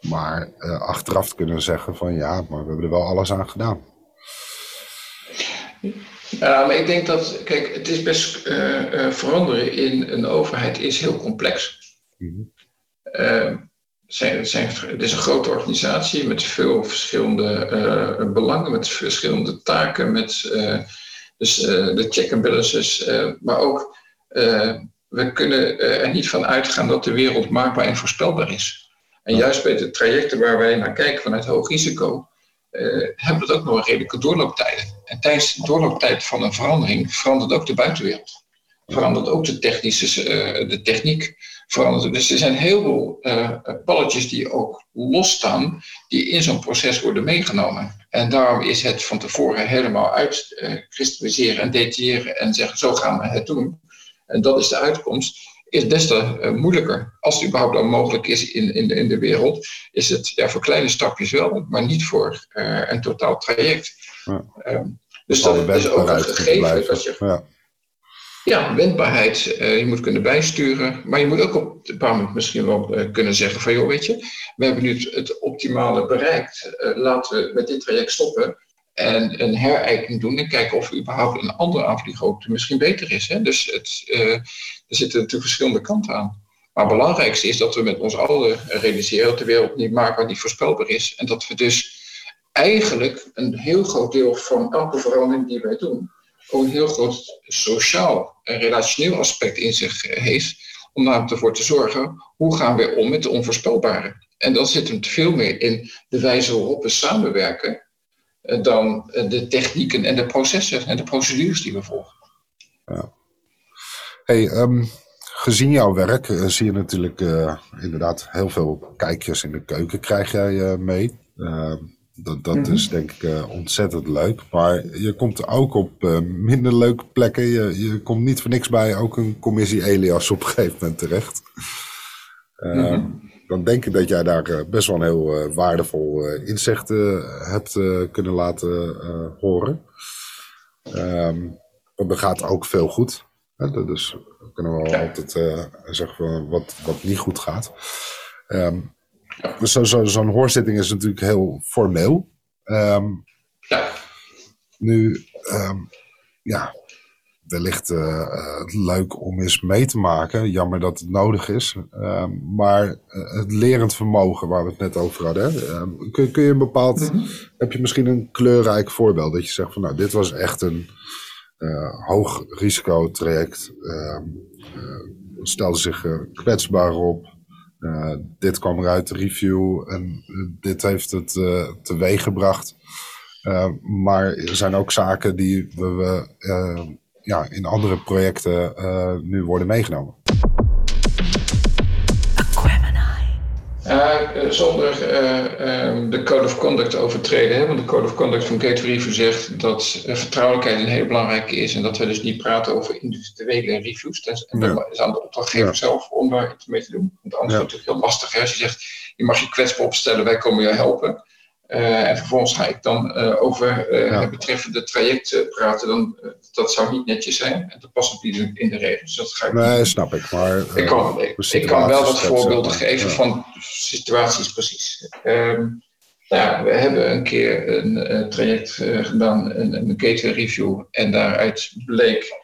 maar uh, achteraf te kunnen zeggen van ja, maar we hebben er wel alles aan gedaan. Ja, maar ik denk dat, kijk, het is best uh, uh, veranderen in een overheid is heel complex. Mm -hmm. zijn, zijn, het is een grote organisatie met veel verschillende belangen, met verschillende taken, met dus, de check and balances, maar ook we kunnen er niet van uitgaan dat de wereld maakbaar en voorspelbaar is. En juist bij de trajecten waar wij naar kijken vanuit hoog risico, uh, hebben we ook nog een redelijke doorlooptijden. En tijdens de doorlooptijd van een verandering verandert ook de buitenwereld. Verandert ook de, technische, uh, de techniek. verandert. Dus er zijn heel veel uh, balletjes die ook losstaan, die in zo'n proces worden meegenomen. En daarom is het van tevoren helemaal uitkristalliseren en detailleren en zeggen: zo gaan we het doen. En dat is de uitkomst is des te uh, moeilijker. Als het überhaupt al mogelijk is in, in, de, in de wereld, is het ja, voor kleine stapjes wel, maar niet voor uh, een totaal traject. Ja. Um, dus dat is ook een gegeven dat je. Ja. Ja, wendbaarheid. Uh, je moet kunnen bijsturen. Maar je moet ook op een bepaald moment misschien wel kunnen zeggen: van joh, weet je, we hebben nu het, het optimale bereikt. laten we met dit traject stoppen en een herijking doen en kijken of überhaupt een andere aanvliegroute misschien beter is. Hè? Dus het, uh, er zitten natuurlijk verschillende kanten aan. Maar het belangrijkste is dat we met ons allen realiseren dat de wereld niet maakbaar, niet voorspelbaar is. En dat we dus eigenlijk een heel groot deel van elke verandering die wij doen, ook een heel groot sociaal en relationeel aspect in zich heeft. Om namelijk ervoor te zorgen, hoe gaan we om met de onvoorspelbare? En dan zit hem veel meer in de wijze waarop we samenwerken eh, dan eh, de technieken en de processen en de procedures die we volgen. Ja. Hey, um, gezien jouw werk uh, zie je natuurlijk uh, inderdaad heel veel kijkjes in de keuken krijg jij uh, mee. Ehm, dat dat mm-hmm. is denk ik ontzettend leuk. Maar je komt ook op minder leuke plekken. Je, je komt niet voor niks bij ook een commissie Elias op een gegeven moment terecht. Mm-hmm dan denk ik dat jij daar eh, best wel een heel eh, waardevol eh, inzicht hebt kunnen laten horen. Um, er gaat ook veel goed. Hè? Dus we kunnen wel altijd zeggen wat, wat niet goed gaat. Um, dus Zo'n zo, zo hoorzitting is natuurlijk heel formeel. Um, ja. Nu, ja, wellicht uh, leuk om eens mee te maken. Jammer dat het nodig is. Uh, maar het lerend vermogen waar we het net over hadden. Uh, kun, kun, je een bepaald. Mhm. Heb je misschien een kleurrijk voorbeeld dat je zegt van nou, dit was echt een hoog risico traject. Ehm, stelde zich kwetsbaar op. dit kwam eruit de review en dit heeft het teweeg gebracht. maar er zijn ook zaken die we ja, in andere projecten uh, nu worden meegenomen. Uh, zonder uh, de Code of Conduct overtreden. Hè? Want de Code of Conduct van Gateway Review zegt dat vertrouwelijkheid een hele belangrijke is. En dat we dus niet praten over individuele reviews. En dat is aan de opdrachtgever zelf om daar iets mee te doen. Want anders ja. wordt het natuurlijk heel lastig. Hè? Als je zegt, je mag je kwetsbaar opstellen, wij komen je helpen. Uh, en vervolgens ga ik dan uh, over uh, ja. het betreffende traject praten. Dan, dat zou niet netjes zijn. En dat past ook niet in de regels. Dat ga ik nee, snap ik. Maar, ik, kan, ik, kan wel wat voorbeelden geven van situaties precies. Um, nou, we hebben een keer een traject gedaan, een, een gateway review. En daaruit bleek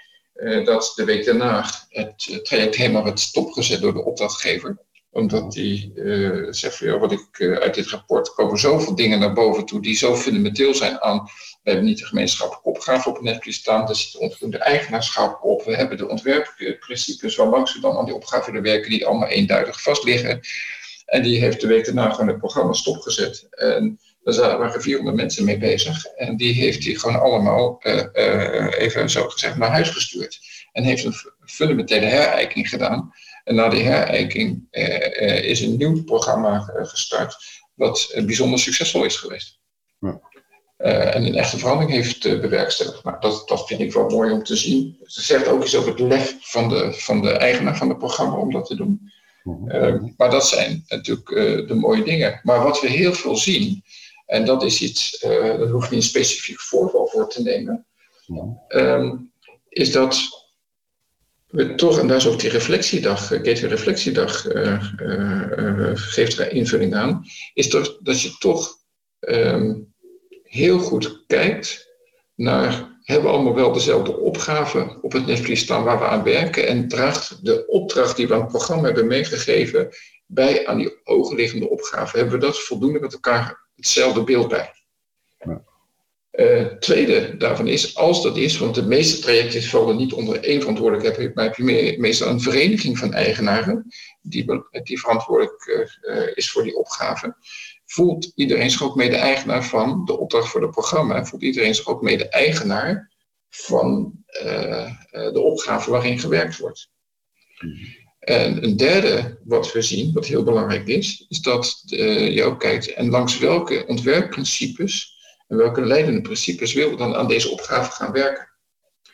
dat de week daarna het traject helemaal werd stopgezet door de opdrachtgever omdat die uh, zegt van ja, wat ik uh, uit dit rapport komen zoveel dingen naar boven toe die zo fundamenteel zijn aan. We hebben niet de gemeenschappelijke opgave op het netvlies staan, er zit onvoldoende eigenaarschap op. We hebben de ontwerpprincipes waarlangs we dan aan die opgave willen werken, die allemaal eenduidig vast liggen. En die heeft de week daarna gewoon het programma stopgezet. En daar waren 400 mensen mee bezig. En die heeft hij gewoon allemaal, uh, even zo gezegd, naar huis gestuurd. En heeft een fundamentele herijking gedaan. En na die herijking eh, eh, is een nieuw programma eh, gestart, wat bijzonder succesvol is geweest. Ja. en een echte verandering heeft bewerkstelligd. Nou, dat, dat vind ik wel mooi om te zien. Ze zegt ook iets over het lef van de, van de eigenaar van het programma om dat te doen. Mhm. maar dat zijn natuurlijk de mooie dingen. Maar wat we heel veel zien, en dat is iets, daar hoef je niet een specifiek voorval voor te nemen, ehm, is dat we toch, en daar is ook die reflectiedag, eh, Gateway Reflectiedag, uh, uh, geeft er invulling aan, is toch dat je toch um, heel goed kijkt naar, hebben we allemaal wel dezelfde opgave op het netvlies staan waar we aan werken en draagt de opdracht die we aan het programma hebben meegegeven bij aan die ogenliggende opgave, hebben we dat voldoende met elkaar hetzelfde beeld bij? Uh, tweede daarvan is, als dat is, want de meeste trajecten vallen niet onder één verantwoordelijkheid, maar heb je meestal een vereniging van eigenaren die, die verantwoordelijk uh, is voor die opgave. Voelt iedereen zich ook mede-eigenaar van de opdracht voor het programma? Voelt iedereen zich ook mede-eigenaar van uh, de opgave waarin gewerkt wordt? En een derde wat we zien, wat heel belangrijk is, is dat je ook kijkt en langs welke ontwerpprincipes en welke leidende principes wil dan aan deze opgave gaan werken.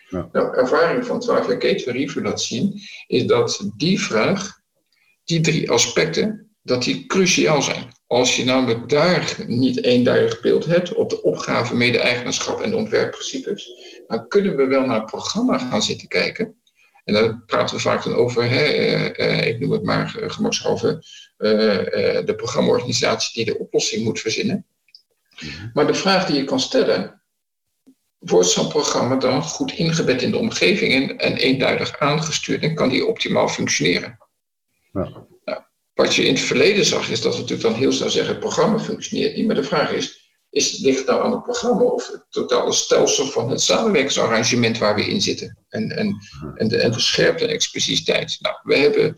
Ja. Nou, ervaring van 12 jaar Review laat zien, is dat die vraag, die drie aspecten, dat die cruciaal zijn. Als je namelijk daar niet eenduidig beeld hebt op de opgave, mede-eigenaarschap en de ontwerpprincipes, dan kunnen we wel naar het programma gaan zitten kijken. En daar praten we vaak dan over, hè, eh, eh, ik noem het maar uh, gemakshalve, de programmaorganisatie die de oplossing moet verzinnen. Mhm. Maar de vraag die je kan stellen, wordt zo'n programma dan goed ingebed in de omgeving en, eenduidig aangestuurd en kan die optimaal functioneren? Ja. Nou, wat je in het verleden zag, is dat we natuurlijk dan heel snel zeggen: het programma functioneert niet. Maar de vraag is: is het ligt nou aan het programma of het totale stelsel van het samenwerkingsarrangement waar we in zitten? En, en, en, de, en de scherpte en expliciteit. Nou, we hebben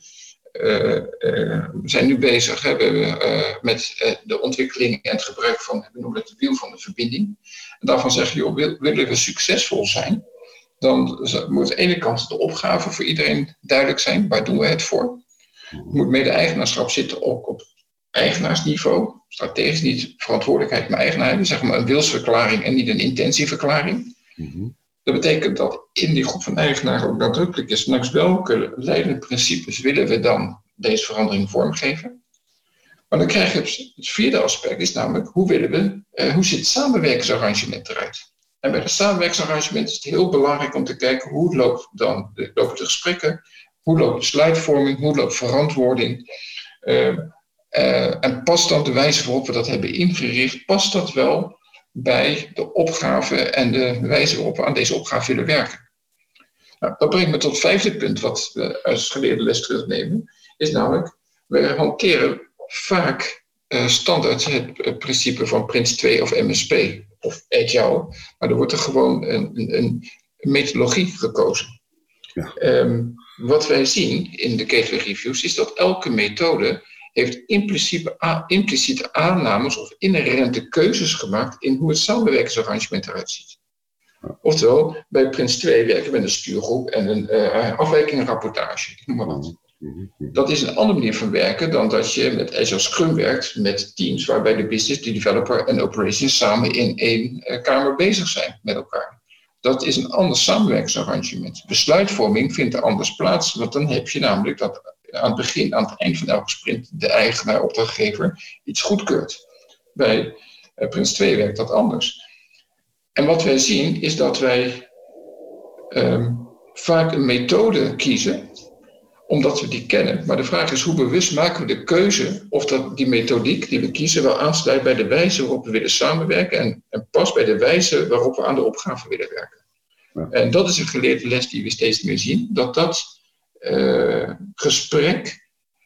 we zijn nu bezig hè, we, met de ontwikkeling en het gebruik van, we noemen het wiel van de verbinding. En daarvan zeggen, joh, willen we succesvol zijn, dan moet aan de ene kant de opgave voor iedereen duidelijk zijn, waar doen we het voor? Moet mede-eigenaarschap zitten ook op eigenaarsniveau, strategisch niet verantwoordelijkheid, maar eigenaar, zeg maar een wilsverklaring en niet een intentieverklaring. Mm dat betekent dat in die groep van eigenaren ook nadrukkelijk is langs welke leidende principes willen we dan deze verandering vormgeven. Maar dan krijg je het, vierde aspect, is namelijk hoe willen we, eh, hoe ziet het samenwerkingsarrangement eruit? En bij het samenwerkingsarrangement is het heel belangrijk om te kijken hoe loopt dan, lopen de gesprekken, hoe loopt besluitvorming, hoe loopt verantwoording. Uh, uh, en past dan de wijze waarop we dat hebben ingericht, past dat wel bij de opgave en de wijze waarop we aan deze opgave willen werken. Nou, dat brengt me tot het vijfde punt wat we als geleerde les terugnemen, is namelijk, we hanteren vaak uh, standaard het principe van Prins 2 of MSP of Agile, maar er wordt er gewoon een, een, een methodologie gekozen. Ja. Um, wat wij zien in de gateway reviews is dat elke methode heeft impliciete, impliciete aannames of inherente keuzes gemaakt in hoe het samenwerkingsarrangement eruit ziet. Oftewel, bij Prins 2 werken we met een stuurgroep en een uh, afwijkingenrapportage, noem maar wat. Dat is een andere manier van werken dan dat je met Agile Scrum werkt met teams waarbij de business, de developer en operations samen in één uh, kamer bezig zijn met elkaar. Dat is een ander samenwerkingsarrangement. Besluitvorming vindt er anders plaats, want dan heb je namelijk dat aan het begin, aan het eind van elke sprint, de eigenaar, opdrachtgever, iets goedkeurt. Bij uh, Prins 2 werkt dat anders. En wat wij zien is dat wij um, vaak een methode kiezen, omdat we die kennen. Maar de vraag is hoe bewust maken we de keuze of dat die methodiek die we kiezen wel aansluit bij de wijze waarop we willen samenwerken en, en past bij de wijze waarop we aan de opgave willen werken. Ja. En dat is een geleerde les die we steeds meer zien, dat dat gesprek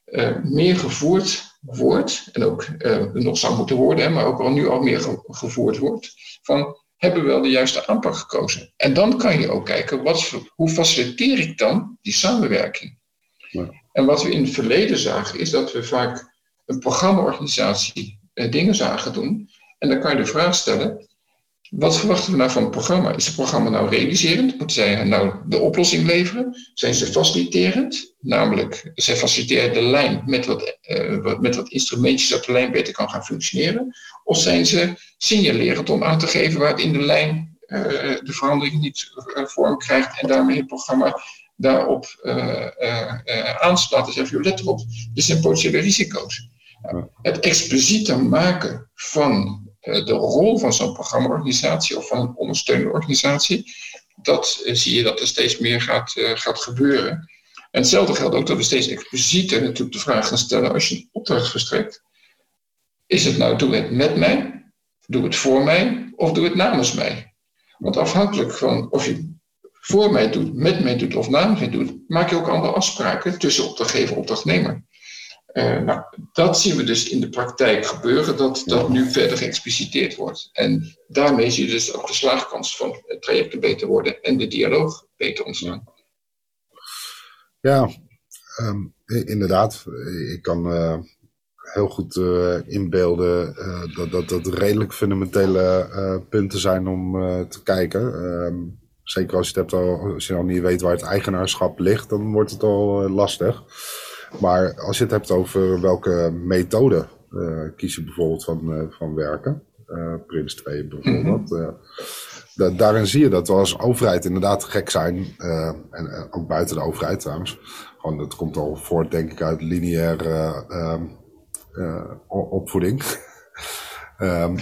uh, meer gevoerd wordt, en ook uh, nog zou moeten worden, maar ook al nu al meer ge gevoerd wordt, van hebben we wel de juiste aanpak gekozen? En dan kan je ook kijken, wat, hoe faciliteer ik dan die samenwerking? Ja. En wat we in het verleden zagen, is dat we vaak een programmaorganisatie dingen zagen doen. En dan kan je de vraag stellen, wat verwachten we nou van het programma? Is het programma nou realiserend? Moeten zij nou de oplossing leveren? Zijn ze faciliterend? Namelijk, zij faciliteren de lijn met wat, uh, met wat instrumentjes dat de lijn beter kan gaan functioneren? Of zijn ze signalerend om aan te geven waar het in de lijn uh, de verandering niet uh, vorm krijgt en daarmee het programma daarop aanslaat? En zeggen, let erop, dit zijn potentiële risico's. Het explicieter maken van eh, de rol van zo'n programmaorganisatie of van een ondersteunende organisatie, dat eh, zie je dat er steeds meer gaat, eh, gaat gebeuren. En hetzelfde geldt ook dat we steeds explicieter natuurlijk de vraag gaan stellen als je een opdracht verstrekt. Is het nou, doe het met mij, doe het voor mij of doe het namens mij? Want afhankelijk van of je voor mij doet, met mij doet of namens mij doet, maak je ook andere afspraken tussen opdrachtgever en opdrachtnemer. Uh, nou, dat zien we dus in de praktijk gebeuren, dat dat nu verder geëxpliciteerd wordt. En daarmee zie je dus ook de slaagkans van het trajecten beter worden en de dialoog beter ontstaan. Ja, um, inderdaad. Ik kan uh, heel goed uh, inbeelden dat, dat dat redelijk fundamentele punten zijn om te kijken. Um, zeker als je, het hebt al, als je al niet weet waar het eigenaarschap ligt, dan wordt het al lastig. Maar als je het hebt over welke methode kies je bijvoorbeeld van, van werken, Prins 2 bijvoorbeeld. Mhm. daarin zie je dat we als overheid inderdaad gek zijn, en ook buiten de overheid trouwens. Gewoon, dat komt al voort, denk ik, uit lineaire ehm, opvoeding. *laughs* Um,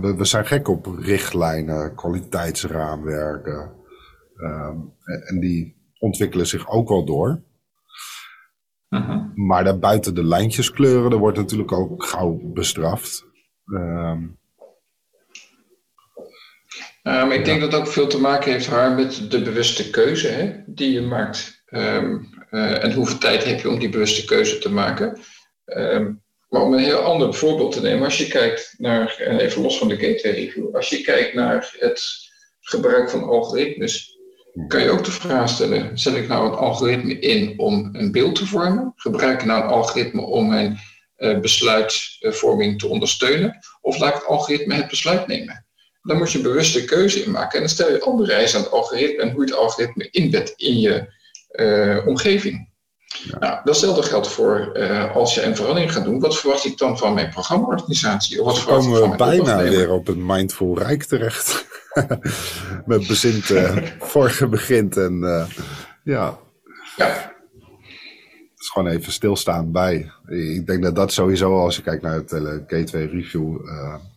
we, we, zijn gek op richtlijnen, kwaliteitsraamwerken. Um, en die ontwikkelen zich ook wel door. Maar daar buiten de lijntjes kleuren, daar wordt natuurlijk ook gauw bestraft. Um, maar ik denk dat het ook veel te maken heeft haar met de bewuste keuze hè, die je maakt. Um, uh, en hoeveel tijd heb je om die bewuste keuze te maken? Um, maar om een heel ander voorbeeld te nemen, als je kijkt naar, even los van de gateway review, als je kijkt naar het gebruik van algoritmes, kan je ook de vraag stellen: zet ik nou een algoritme in om een beeld te vormen? Gebruik ik nou een algoritme om mijn uh, besluitvorming te ondersteunen? Of laat ik het algoritme het besluit nemen? Dan moet je een bewuste keuze in maken. En dan stel je andere eisen aan het algoritme en hoe je het algoritme inbedt in je uh, omgeving. Nou, datzelfde geldt voor uh, als je een verandering gaat doen. Wat verwacht ik dan van mijn programmaorganisatie? Of wat verwacht komen we bijna weer op een mindful rijk terecht. *laughs* Met bezint uh, *laughs* vorige begint en uh, ja. ja. Het is gewoon even stilstaan bij. Ik denk dat dat sowieso, als je kijkt naar het uh, K2 review,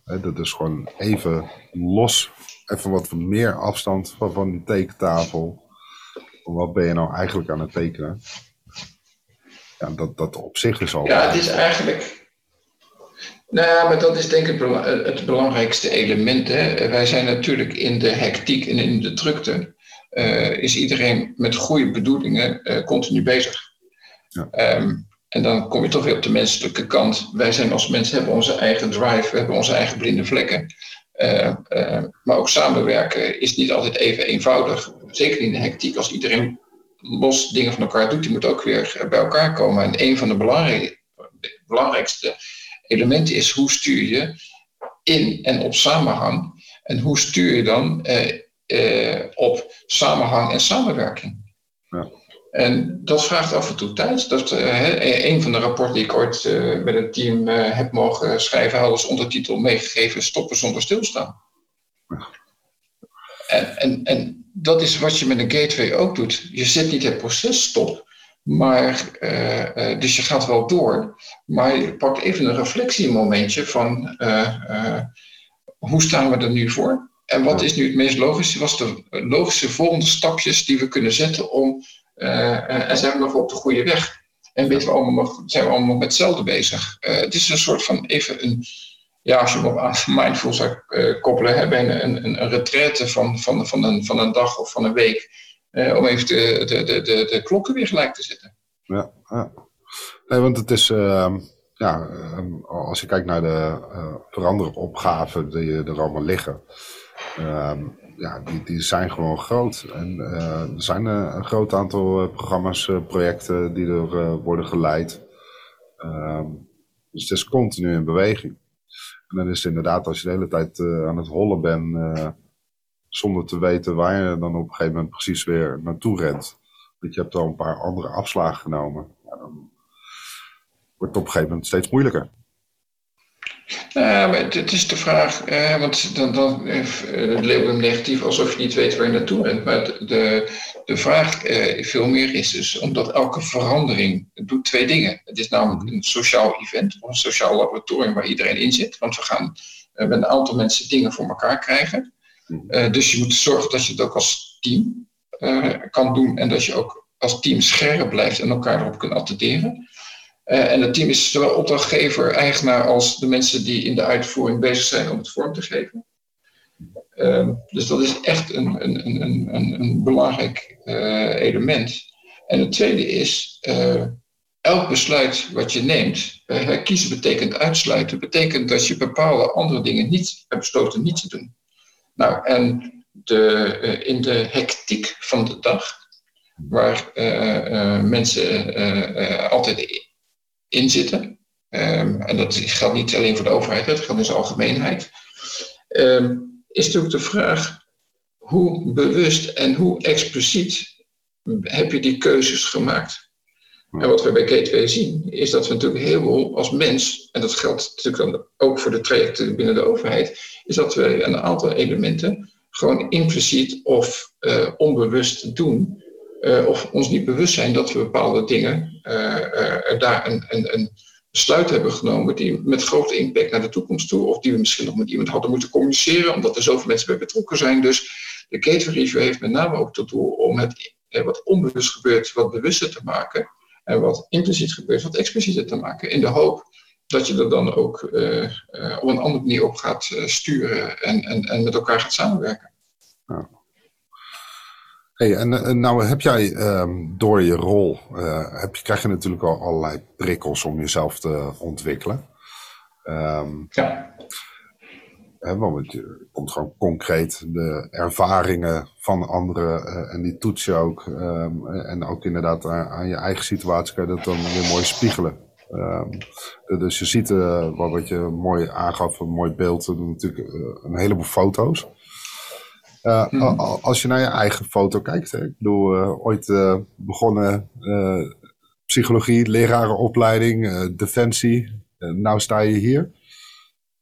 dat is gewoon even los, even wat meer afstand van, van die tekentafel. Wat ben je nou eigenlijk aan het tekenen? Ja, dat, dat op zich is al. Ja, het is eigenlijk. Nou, maar dat is denk ik het belangrijkste element. Hè. Wij zijn natuurlijk in de hectiek en in de drukte. Uh, is iedereen met goede bedoelingen uh, continu bezig. Ja. Um, en dan kom je toch weer op de menselijke kant. Wij zijn als mensen hebben onze eigen drive, we hebben onze eigen blinde vlekken. Uh, maar ook samenwerken is niet altijd even eenvoudig. Zeker in de hectiek, als iedereen los dingen van elkaar doet, die moet ook weer bij elkaar komen. En een van de belangrijkste elementen is hoe stuur je in en op samenhang. En hoe stuur je dan eh, eh, op samenhang en samenwerking. Ja. En dat vraagt af en toe tijd. Dat, uh, een van de rapporten die ik ooit uh, met een team heb mogen schrijven, had als ondertitel meegegeven: Stoppen zonder stilstaan. Ja. En, en, en dat is wat je met een gateway ook doet. Je zet niet het proces stop, maar, uh, uh, dus je gaat wel door, maar je pakt even een reflectiemomentje van uh, hoe staan we er nu voor? En wat is nu het meest logische? Wat de logische volgende stapjes die we kunnen zetten om, en zijn we nog op de goede weg? En weten we allemaal nog, zijn we allemaal met hetzelfde bezig? het is een soort van even een, ja, als je hem aan mindful zou uh, koppelen, hebben een, een, een retraite van, van, van, een, van een dag of van een week, uh, om even de, de, de, de, klokken weer gelijk te zetten. Ja, ja. Nee, want het is, uh, ja, ehm, als je kijkt naar de uh, veranderende opgaven die er allemaal liggen, ehm, ja, die, die zijn gewoon groot. En er zijn een groot aantal programma's, projecten die er worden geleid. Ehm, dus het is continu in beweging. En dan is het inderdaad, als je de hele tijd uh, aan het hollen bent, uh, zonder te weten waar je dan op een gegeven moment precies weer naartoe rent. Want je hebt al een paar andere afslagen genomen. Ja, dan wordt het op een gegeven moment steeds moeilijker. Nou, maar het, is de vraag, eh, want dan, dan uh, label hem negatief alsof je niet weet waar je naartoe bent. Maar de, de vraag eh, veel meer is dus, omdat elke verandering doet twee dingen. Het is namelijk een sociaal event, of een sociaal laboratorium waar iedereen in zit. Want we gaan met een aantal mensen dingen voor elkaar krijgen. dus je moet zorgen dat je het ook als team kan doen en dat je ook als team scherp blijft en elkaar erop kunt attenderen. Uh, en het team is zowel opdrachtgever, eigenaar als de mensen die in de uitvoering bezig zijn om het vorm te geven. Uh, dus dat is echt een, een, een, een, een belangrijk uh, element. En het tweede is, uh, elk besluit wat je neemt, kiezen betekent uitsluiten, betekent dat je bepaalde andere dingen niet hebt besloten niet te doen. Nou, en de, in de hectiek van de dag, waar mensen altijd in zitten. Um, en dat geldt niet alleen voor de overheid, dat geldt in zijn algemeenheid. Um, is natuurlijk de vraag hoe bewust en hoe expliciet heb je die keuzes gemaakt? En wat we bij Gateway zien, is dat we natuurlijk heel veel als mens, en dat geldt natuurlijk dan ook voor de trajecten binnen de overheid, is dat we een aantal elementen gewoon impliciet of uh, onbewust doen. Uh, of ons niet bewust zijn dat we bepaalde dingen uh, daar een, een, een, besluit hebben genomen die met grote impact naar de toekomst toe, of die we misschien nog met iemand hadden moeten communiceren, omdat er zoveel mensen bij betrokken zijn. Dus de Gateway heeft met name ook tot doel om het wat onbewust gebeurt wat bewuster te maken. En wat impliciet gebeurt, wat explicieter te maken. In de hoop dat je er dan ook op een andere manier op gaat sturen en, en, en met elkaar gaat samenwerken. Hey, en nou heb jij um, door je rol, heb je, krijg je natuurlijk al allerlei prikkels om jezelf te ontwikkelen. Um, ja. Hè, want je komt gewoon concreet de ervaringen van anderen uh, en die toets je ook. Um, en ook inderdaad aan, aan, je eigen situatie kan je dat dan weer mooi spiegelen. Um, dus je ziet, uh, wat je mooi aangaf, een mooi beeld, natuurlijk een heleboel foto's. Mm. Als je naar je eigen foto kijkt, hè, ik bedoel, ooit begonnen psychologie, lerarenopleiding, defensie, nou sta je hier.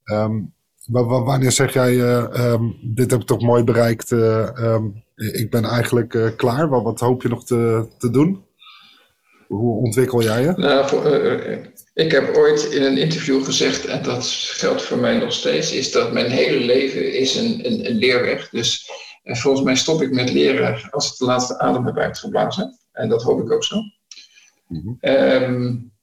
Um, wanneer zeg jij, um, dit heb ik toch mooi bereikt, um, ik ben eigenlijk klaar. Wat, wat, hoop je nog te, te doen? Hoe ontwikkel jij je? Nou, voor, ik heb ooit in een interview gezegd, en dat geldt voor mij nog steeds, is dat mijn hele leven is een, een, een leerweg. Dus volgens mij stop ik met leren als ik de laatste adem heb uitgeblazen. En dat hoop ik ook zo. Mm -hmm. um,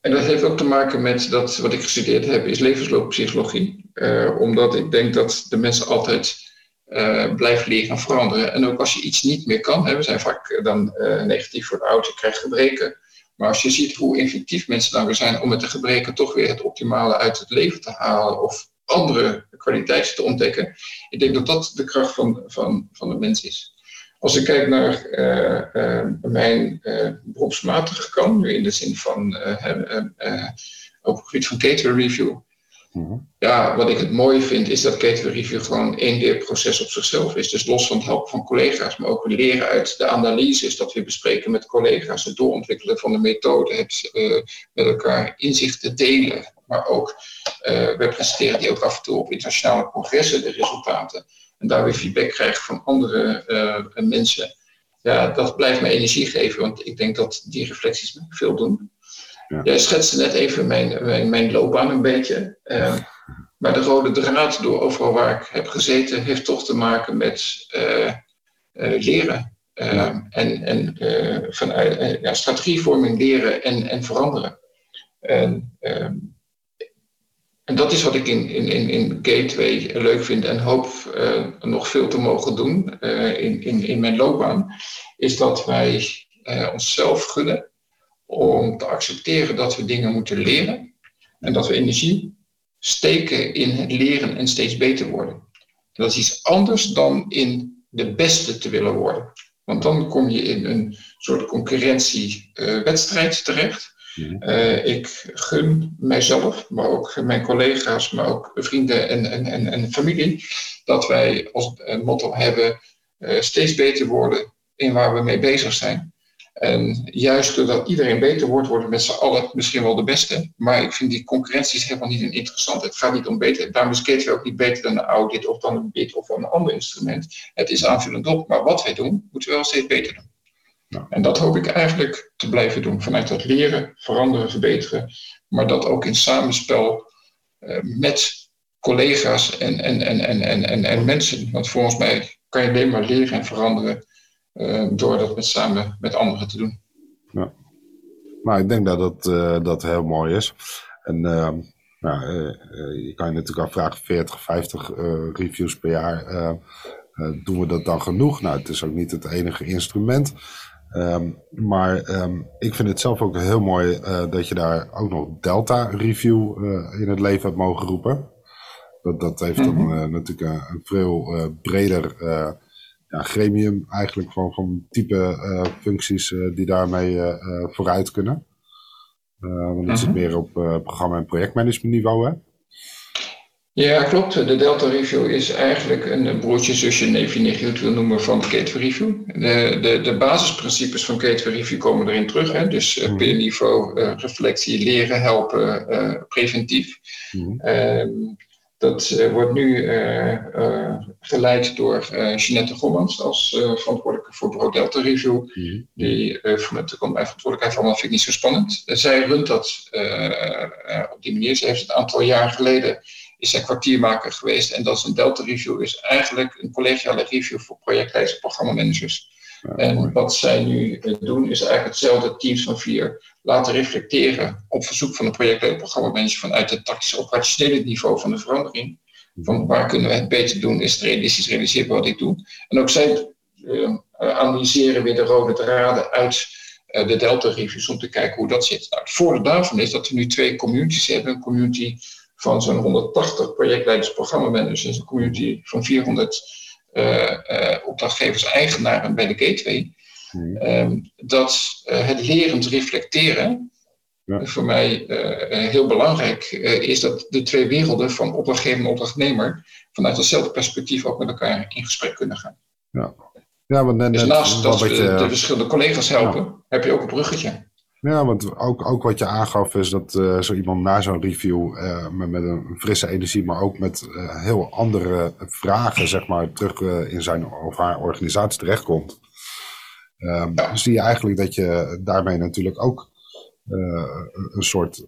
en dat heeft ook te maken met dat wat ik gestudeerd heb, is levenslooppsychologie. Uh, omdat ik denk dat de mensen altijd uh, blijven leren en veranderen. En ook als je iets niet meer kan, hè, we zijn vaak dan uh, negatief voor de oud, je gebreken. Maar als je ziet hoe effectief mensen dan zijn om met de gebreken toch weer het optimale uit het leven te halen of andere kwaliteiten te ontdekken, ik denk dat dat de kracht van, van, van de mens is. Als ik kijk naar mijn beroepsmatige kant, nu in de zin van op het gebied van catering review. Mm-hmm. Ja, wat ik het mooie vind is dat catering review gewoon één leerproces op zichzelf is. Dus los van het helpen van collega's, maar ook leren uit de analyses dat we bespreken met collega's, het doorontwikkelen van de methode, het met elkaar inzichten delen. Maar ook, we presenteren die ook af en toe op internationale congressen, de resultaten en daar weer feedback krijgen van andere uh, mensen, ja, dat blijft me energie geven, want ik denk dat die reflecties veel doen. Ja. Jij schetste net even mijn, mijn, mijn loopbaan een beetje. Uh, maar de rode draad door overal waar ik heb gezeten, heeft toch te maken met uh, leren. Ja. En, en vanuit ja, strategievorming leren en, en veranderen. En, ehm, en dat is wat ik in, in, in, in Gateway leuk vind en hoop nog veel te mogen doen in, in, in mijn loopbaan. Is dat wij onszelf gunnen om te accepteren dat we dingen moeten leren. En dat we energie steken in het leren en steeds beter worden. En dat is iets anders dan in de beste te willen worden. Want dan kom je in een soort concurrentiewedstrijd terecht. Uh, ik gun mijzelf, maar ook mijn collega's, maar ook vrienden en, en, en, en familie, dat wij als motto hebben uh, steeds beter worden in waar we mee bezig zijn. En juist doordat iedereen beter wordt, worden we met z'n allen misschien wel de beste. Maar ik vind die concurrentie helemaal niet interessant. Het gaat niet om beter. Daarom is Gateway ook niet beter dan een audit of dan een bit of een ander instrument. Het is aanvullend op. Maar wat wij doen, moeten we wel steeds beter doen. En dat hoop ik eigenlijk te blijven doen. Vanuit dat leren, veranderen, verbeteren. Maar dat ook in samenspel uh, met collega's en, en, en, en, en, en, en mensen. Want volgens mij kan je alleen maar leren en veranderen door dat met, samen met anderen te doen. Ja. Nou, ik denk dat dat, uh, dat heel mooi is. En nou, je kan je natuurlijk afvragen, 40, 50 reviews per jaar. doen we dat dan genoeg? Nou, het is ook niet het enige instrument. Um, maar um, ik vind het zelf ook heel mooi dat je daar ook nog Delta Review in het leven hebt mogen roepen. Dat, dat heeft dan uh, natuurlijk een, een veel breder ja, gremium eigenlijk van, van type functies die daarmee vooruit kunnen. want het zit mhm. meer op programma- en projectmanagement niveau. Hè? Ja, klopt. De Delta Review is eigenlijk een broertje, zusje, neefje, nichtje, het wil noemen, van de Gateway Review. De, de, de basisprincipes van Gateway Review komen erin terug. Hè? Dus uh, peerniveau, uh, reflectie, leren, helpen, uh, preventief. Mm. Dat uh, wordt nu uh, uh, geleid door Jeanette Gommans als verantwoordelijke voor Bureau Delta Review. Mm. Die de mijn verantwoordelijkheid van, dat vind ik niet zo spannend. zij runt dat op die manier. Ze heeft het een aantal jaar geleden is zij kwartiermaker geweest. En dat is een Delta Review, is eigenlijk een collegiale review voor projectleiders en programmamanagers. En wat zij nu doen, is eigenlijk hetzelfde teams van vier laten reflecteren op verzoek van de projectleider programmamanager vanuit het tactische operationele niveau van de verandering. Van waar kunnen we het beter doen? Is het realistisch realiseerbaar wat ik doe? En ook zij uh, analyseren weer de rode draden uit uh, de Delta Reviews om te kijken hoe dat zit. Nou, het voordeel daarvan is dat we nu twee communities hebben. Een community van zo'n 180 projectleiders, programmamanagers en een community van 400 uh, uh, opdrachtgevers, eigenaren bij de Gateway. Hmm. Um, dat uh, het lerend reflecteren ja. voor mij heel belangrijk is dat de twee werelden van opdrachtgever en opdrachtnemer vanuit hetzelfde perspectief ook met elkaar in gesprek kunnen gaan. Ja. Ja, want net, dus naast dat we de verschillende collega's helpen, ja. heb je ook een bruggetje. Ja, want ook, ook wat je aangaf is dat uh, zo iemand na zo'n review uh, met, met, een frisse energie, maar ook met uh, heel andere vragen, zeg maar, terug in zijn of haar organisatie terechtkomt. Um, ja. zie je eigenlijk dat je daarmee natuurlijk ook een soort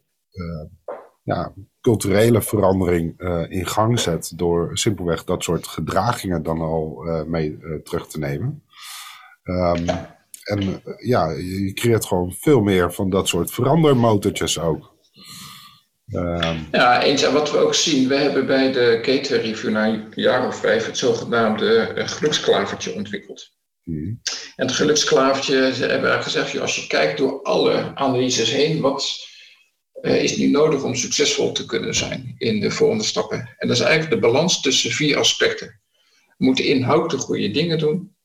ja, culturele verandering in gang zet door simpelweg dat soort gedragingen dan al mee terug te nemen. Um, en eh, ja, je creëert gewoon veel meer van dat soort verandermotortjes ook. Um, ja, eens. En wat we ook zien, we hebben bij de Gateway Review na een jaar of vijf het zogenaamde uh, geluksklavertje ontwikkeld. Hmm. En het geluksklavertje hebben we gezegd, als je kijkt door alle analyses heen, wat uh, is nu nodig om succesvol te kunnen zijn in de volgende stappen? En dat is eigenlijk de balans tussen vier aspecten. We moeten inhoudelijk goede dingen doen.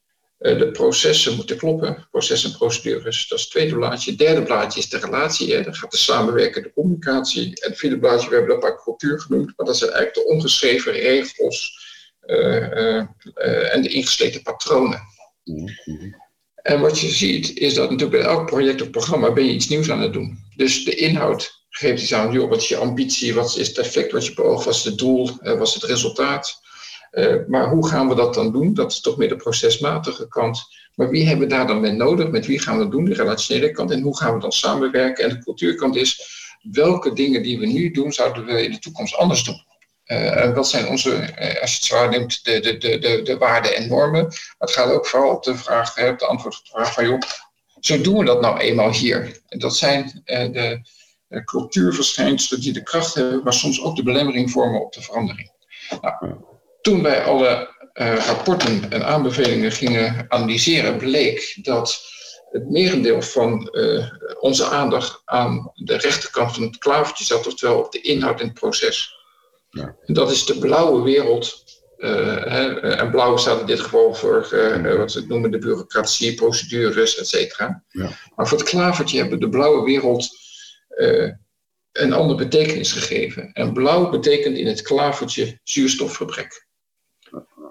Eh, de processen moeten kloppen, processen en procedures. Dat is het tweede blaadje. Het derde blaadje is de relatie. Hè. Dan gaat de samenwerken, de communicatie. En het vierde blaadje, we hebben dat maar cultuur genoemd, maar dat zijn eigenlijk de ongeschreven regels uh, uh, en de ingesleten patronen. En wat je ziet, is dat natuurlijk bij elk project of programma ben je iets nieuws aan het doen. Dus de inhoud geeft iets aan, joh, wat is je ambitie, wat is het effect wat je beoogt, wat is het doel, wat is het resultaat. Uh, maar hoe gaan we dat dan doen? Dat is toch meer de procesmatige kant. Maar wie hebben we daar dan mee nodig? Met wie gaan we dat doen? De relationele kant. En hoe gaan we dan samenwerken? En de cultuurkant is, welke dingen die we nu doen, zouden we in de toekomst anders doen? Uh, wat zijn onze, uh, als je het zwaar neemt, de, de, de, de, de waarden en normen? Maar het gaat ook vooral op de vraag, hè, de antwoord op de vraag van, joh, zo doen we dat nou eenmaal hier. En dat zijn de cultuurverschijnselen die de kracht hebben, maar soms ook de belemmering vormen op de verandering. Nou, toen wij alle uh, rapporten en aanbevelingen gingen analyseren, bleek dat het merendeel van uh, onze aandacht aan de rechterkant van het klavertje zat, oftewel op de inhoud in het proces. Ja. En dat is de blauwe wereld. Uh, hè, en blauw staat in dit geval voor wat ze noemen de bureaucratie, procedures, et cetera. Ja. Maar voor het klavertje hebben de blauwe wereld een andere betekenis gegeven. En blauw betekent in het klavertje zuurstofgebrek.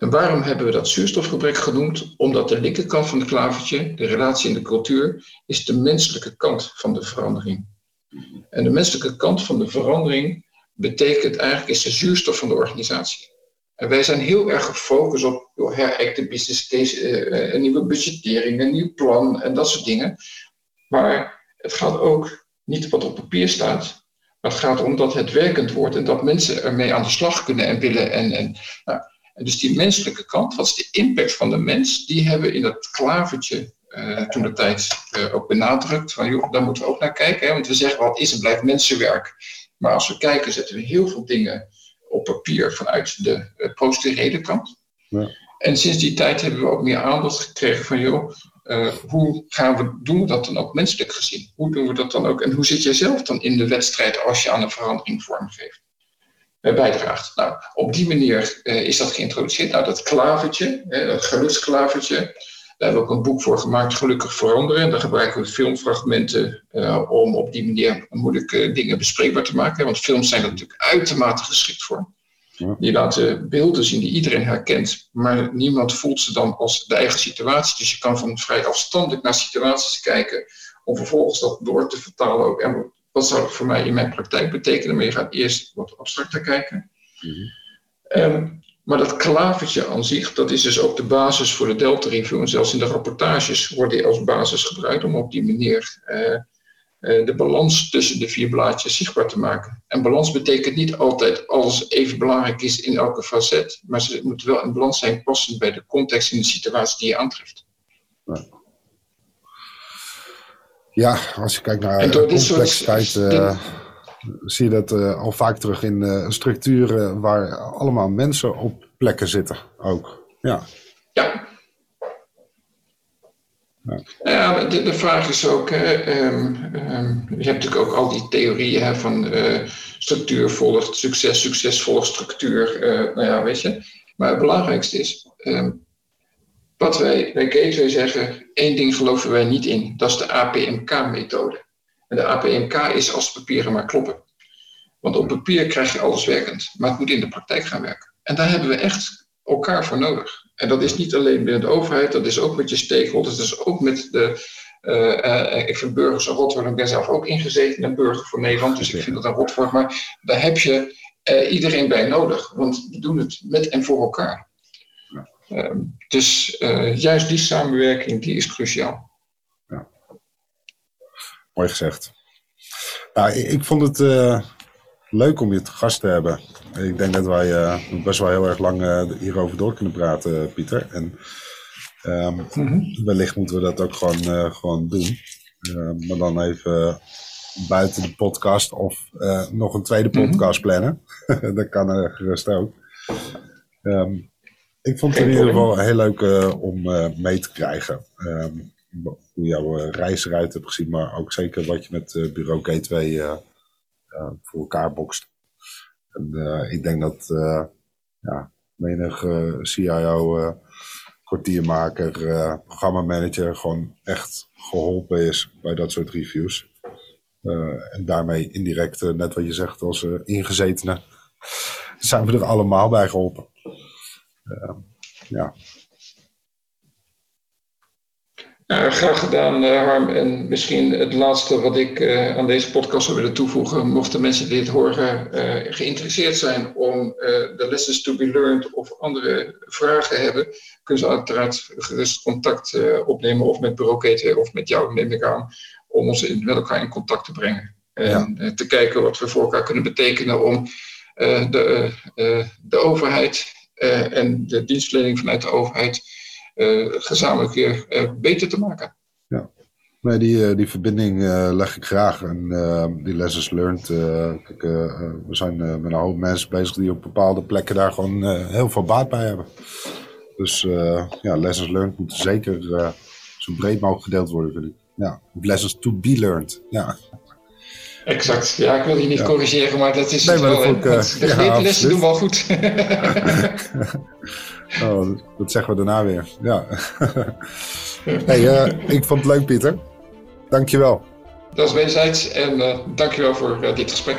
En waarom hebben we dat zuurstofgebrek genoemd? Omdat de linkerkant van het klavertje, de relatie in de cultuur, is de menselijke kant van de verandering. En de menselijke kant van de verandering betekent eigenlijk is de zuurstof van de organisatie. En wij zijn heel erg gefocust op de business case, een nieuwe budgettering, een nieuw plan en dat soort dingen. Maar het gaat ook niet wat op papier staat, maar het gaat om dat het werkend wordt en dat mensen ermee aan de slag kunnen en willen. En, en, nou, en dus die menselijke kant, wat is de impact van de mens, die hebben we in dat klavertje uh, toen de tijd uh, ook benadrukt. Van joh, daar moeten we ook naar kijken. Hè? Want we zeggen wat is en blijft mensenwerk. Maar als we kijken, zetten we heel veel dingen op papier vanuit de uh, kant. Ja. En sinds die tijd hebben we ook meer aandacht gekregen van joh, hoe gaan we, doen we dat dan ook menselijk gezien? Hoe doen we dat dan ook? En hoe zit jij zelf dan in de wedstrijd als je aan een verandering vormgeeft? Eh, bijdraagt. Nou, op die manier uh, is dat geïntroduceerd. Nou, dat klavertje, dat geluksklavertje, daar hebben we ook een boek voor gemaakt, Gelukkig Veranderen. Daar gebruiken we filmfragmenten uh, om op die manier moeilijke dingen bespreekbaar te maken. Want films zijn er natuurlijk uitermate geschikt voor. Die laten beelden zien die iedereen herkent, maar niemand voelt ze dan als de eigen situatie. Dus je kan van vrij afstandelijk naar situaties kijken, om vervolgens dat door te vertalen ook. En wat zou dat voor mij in mijn praktijk betekenen? Maar je gaat eerst wat abstracter kijken. Mm maar dat klavertje aan zich, dat is dus ook de basis voor de Delta Review. En zelfs in de rapportages wordt die als basis gebruikt om op die manier uh, uh, de balans tussen de vier blaadjes zichtbaar te maken. En balans betekent niet altijd alles even belangrijk is in elke facet, maar ze moet wel een balans zijn passend bij de context en de situatie die je aantreft. Ja, als je kijkt naar de complexiteit, uh, zie je dat uh, al vaak terug in uh, structuren waar allemaal mensen op plekken zitten ook. Ja. Ja. Ja, ja de, de, vraag is ook, hè, um, um, je hebt natuurlijk ook al die theorieën hè, van structuur volgt succes, succes volgt structuur, nou ja, weet je. Maar het belangrijkste is, um, wat wij bij Gateway zeggen, één ding geloven wij niet in, dat is de APMK-methode. En de APMK is als papieren maar kloppen. Want op papier krijg je alles werkend, maar het moet in de praktijk gaan werken. En daar hebben we echt elkaar voor nodig. En dat is niet alleen binnen de overheid, dat is ook met je stakeholders, dat is ook met de. Uh, uh, ik vind burgers een rotwoord, ik ben zelf ook ingezeten in burger voor Nederland, dus ik vind dat een rotwoord. Maar daar heb je uh, iedereen bij nodig, want we doen het met en voor elkaar. Ehm, dus juist die samenwerking, die is cruciaal. Mooi gezegd. Nou, ik, ik vond het uh, leuk om je te gast te hebben. Ik denk dat wij uh, best wel heel erg lang uh, hierover door kunnen praten, Pieter. En um, mm -hmm. wellicht moeten we dat ook gewoon, gewoon doen. Ehm, maar dan even buiten de podcast of nog een tweede mhm. podcast mm -hmm. plannen. *laughs* dat kan er gerust ook. Um, ik vond het in ieder geval heel leuk om mee te krijgen hoe jouw eh, reis eruit hebt gezien, maar ook zeker wat je met bureau Gateway voor elkaar bokst. En ik denk dat ja, menig CIO, kwartiermaker, programmamanager gewoon echt geholpen is bij dat soort reviews. en daarmee indirect, net wat je zegt, als ingezetenen, *laughs* zijn we er allemaal bij geholpen. Ja, uh, graag gedaan, uh, Harm. En misschien het laatste wat ik uh, aan deze podcast zou willen toevoegen. Mochten mensen die dit horen geïnteresseerd zijn om de lessons to be learned of andere vragen hebben, kunnen ze uiteraard gerust contact opnemen of met Bureau Gateway of met jou, neem ik aan, om ons in, met elkaar in contact te brengen. En ja. te kijken wat we voor elkaar kunnen betekenen om de, de overheid en de dienstverlening vanuit de overheid eh, gezamenlijk weer eh, beter te maken. Ja. Nee, die, eh, die verbinding leg ik graag. En die lessons learned. we zijn met een hoop mensen bezig die op bepaalde plekken daar gewoon heel veel baat bij hebben. Dus ja, lessons learned moeten zeker zo breed mogelijk gedeeld worden, vind ik. Ja, lessons to be learned. Ja. Exact. Ja, ik wil je niet ja. corrigeren, maar dat is nee, het wel. Ook, uh, de ja, lessen doen wel goed. *laughs* oh, dat zeggen we daarna weer. Ja. *laughs* hey, uh, ik vond het leuk, Pieter. Dankjewel. Dat is wederzijds en uh, dankjewel voor dit gesprek.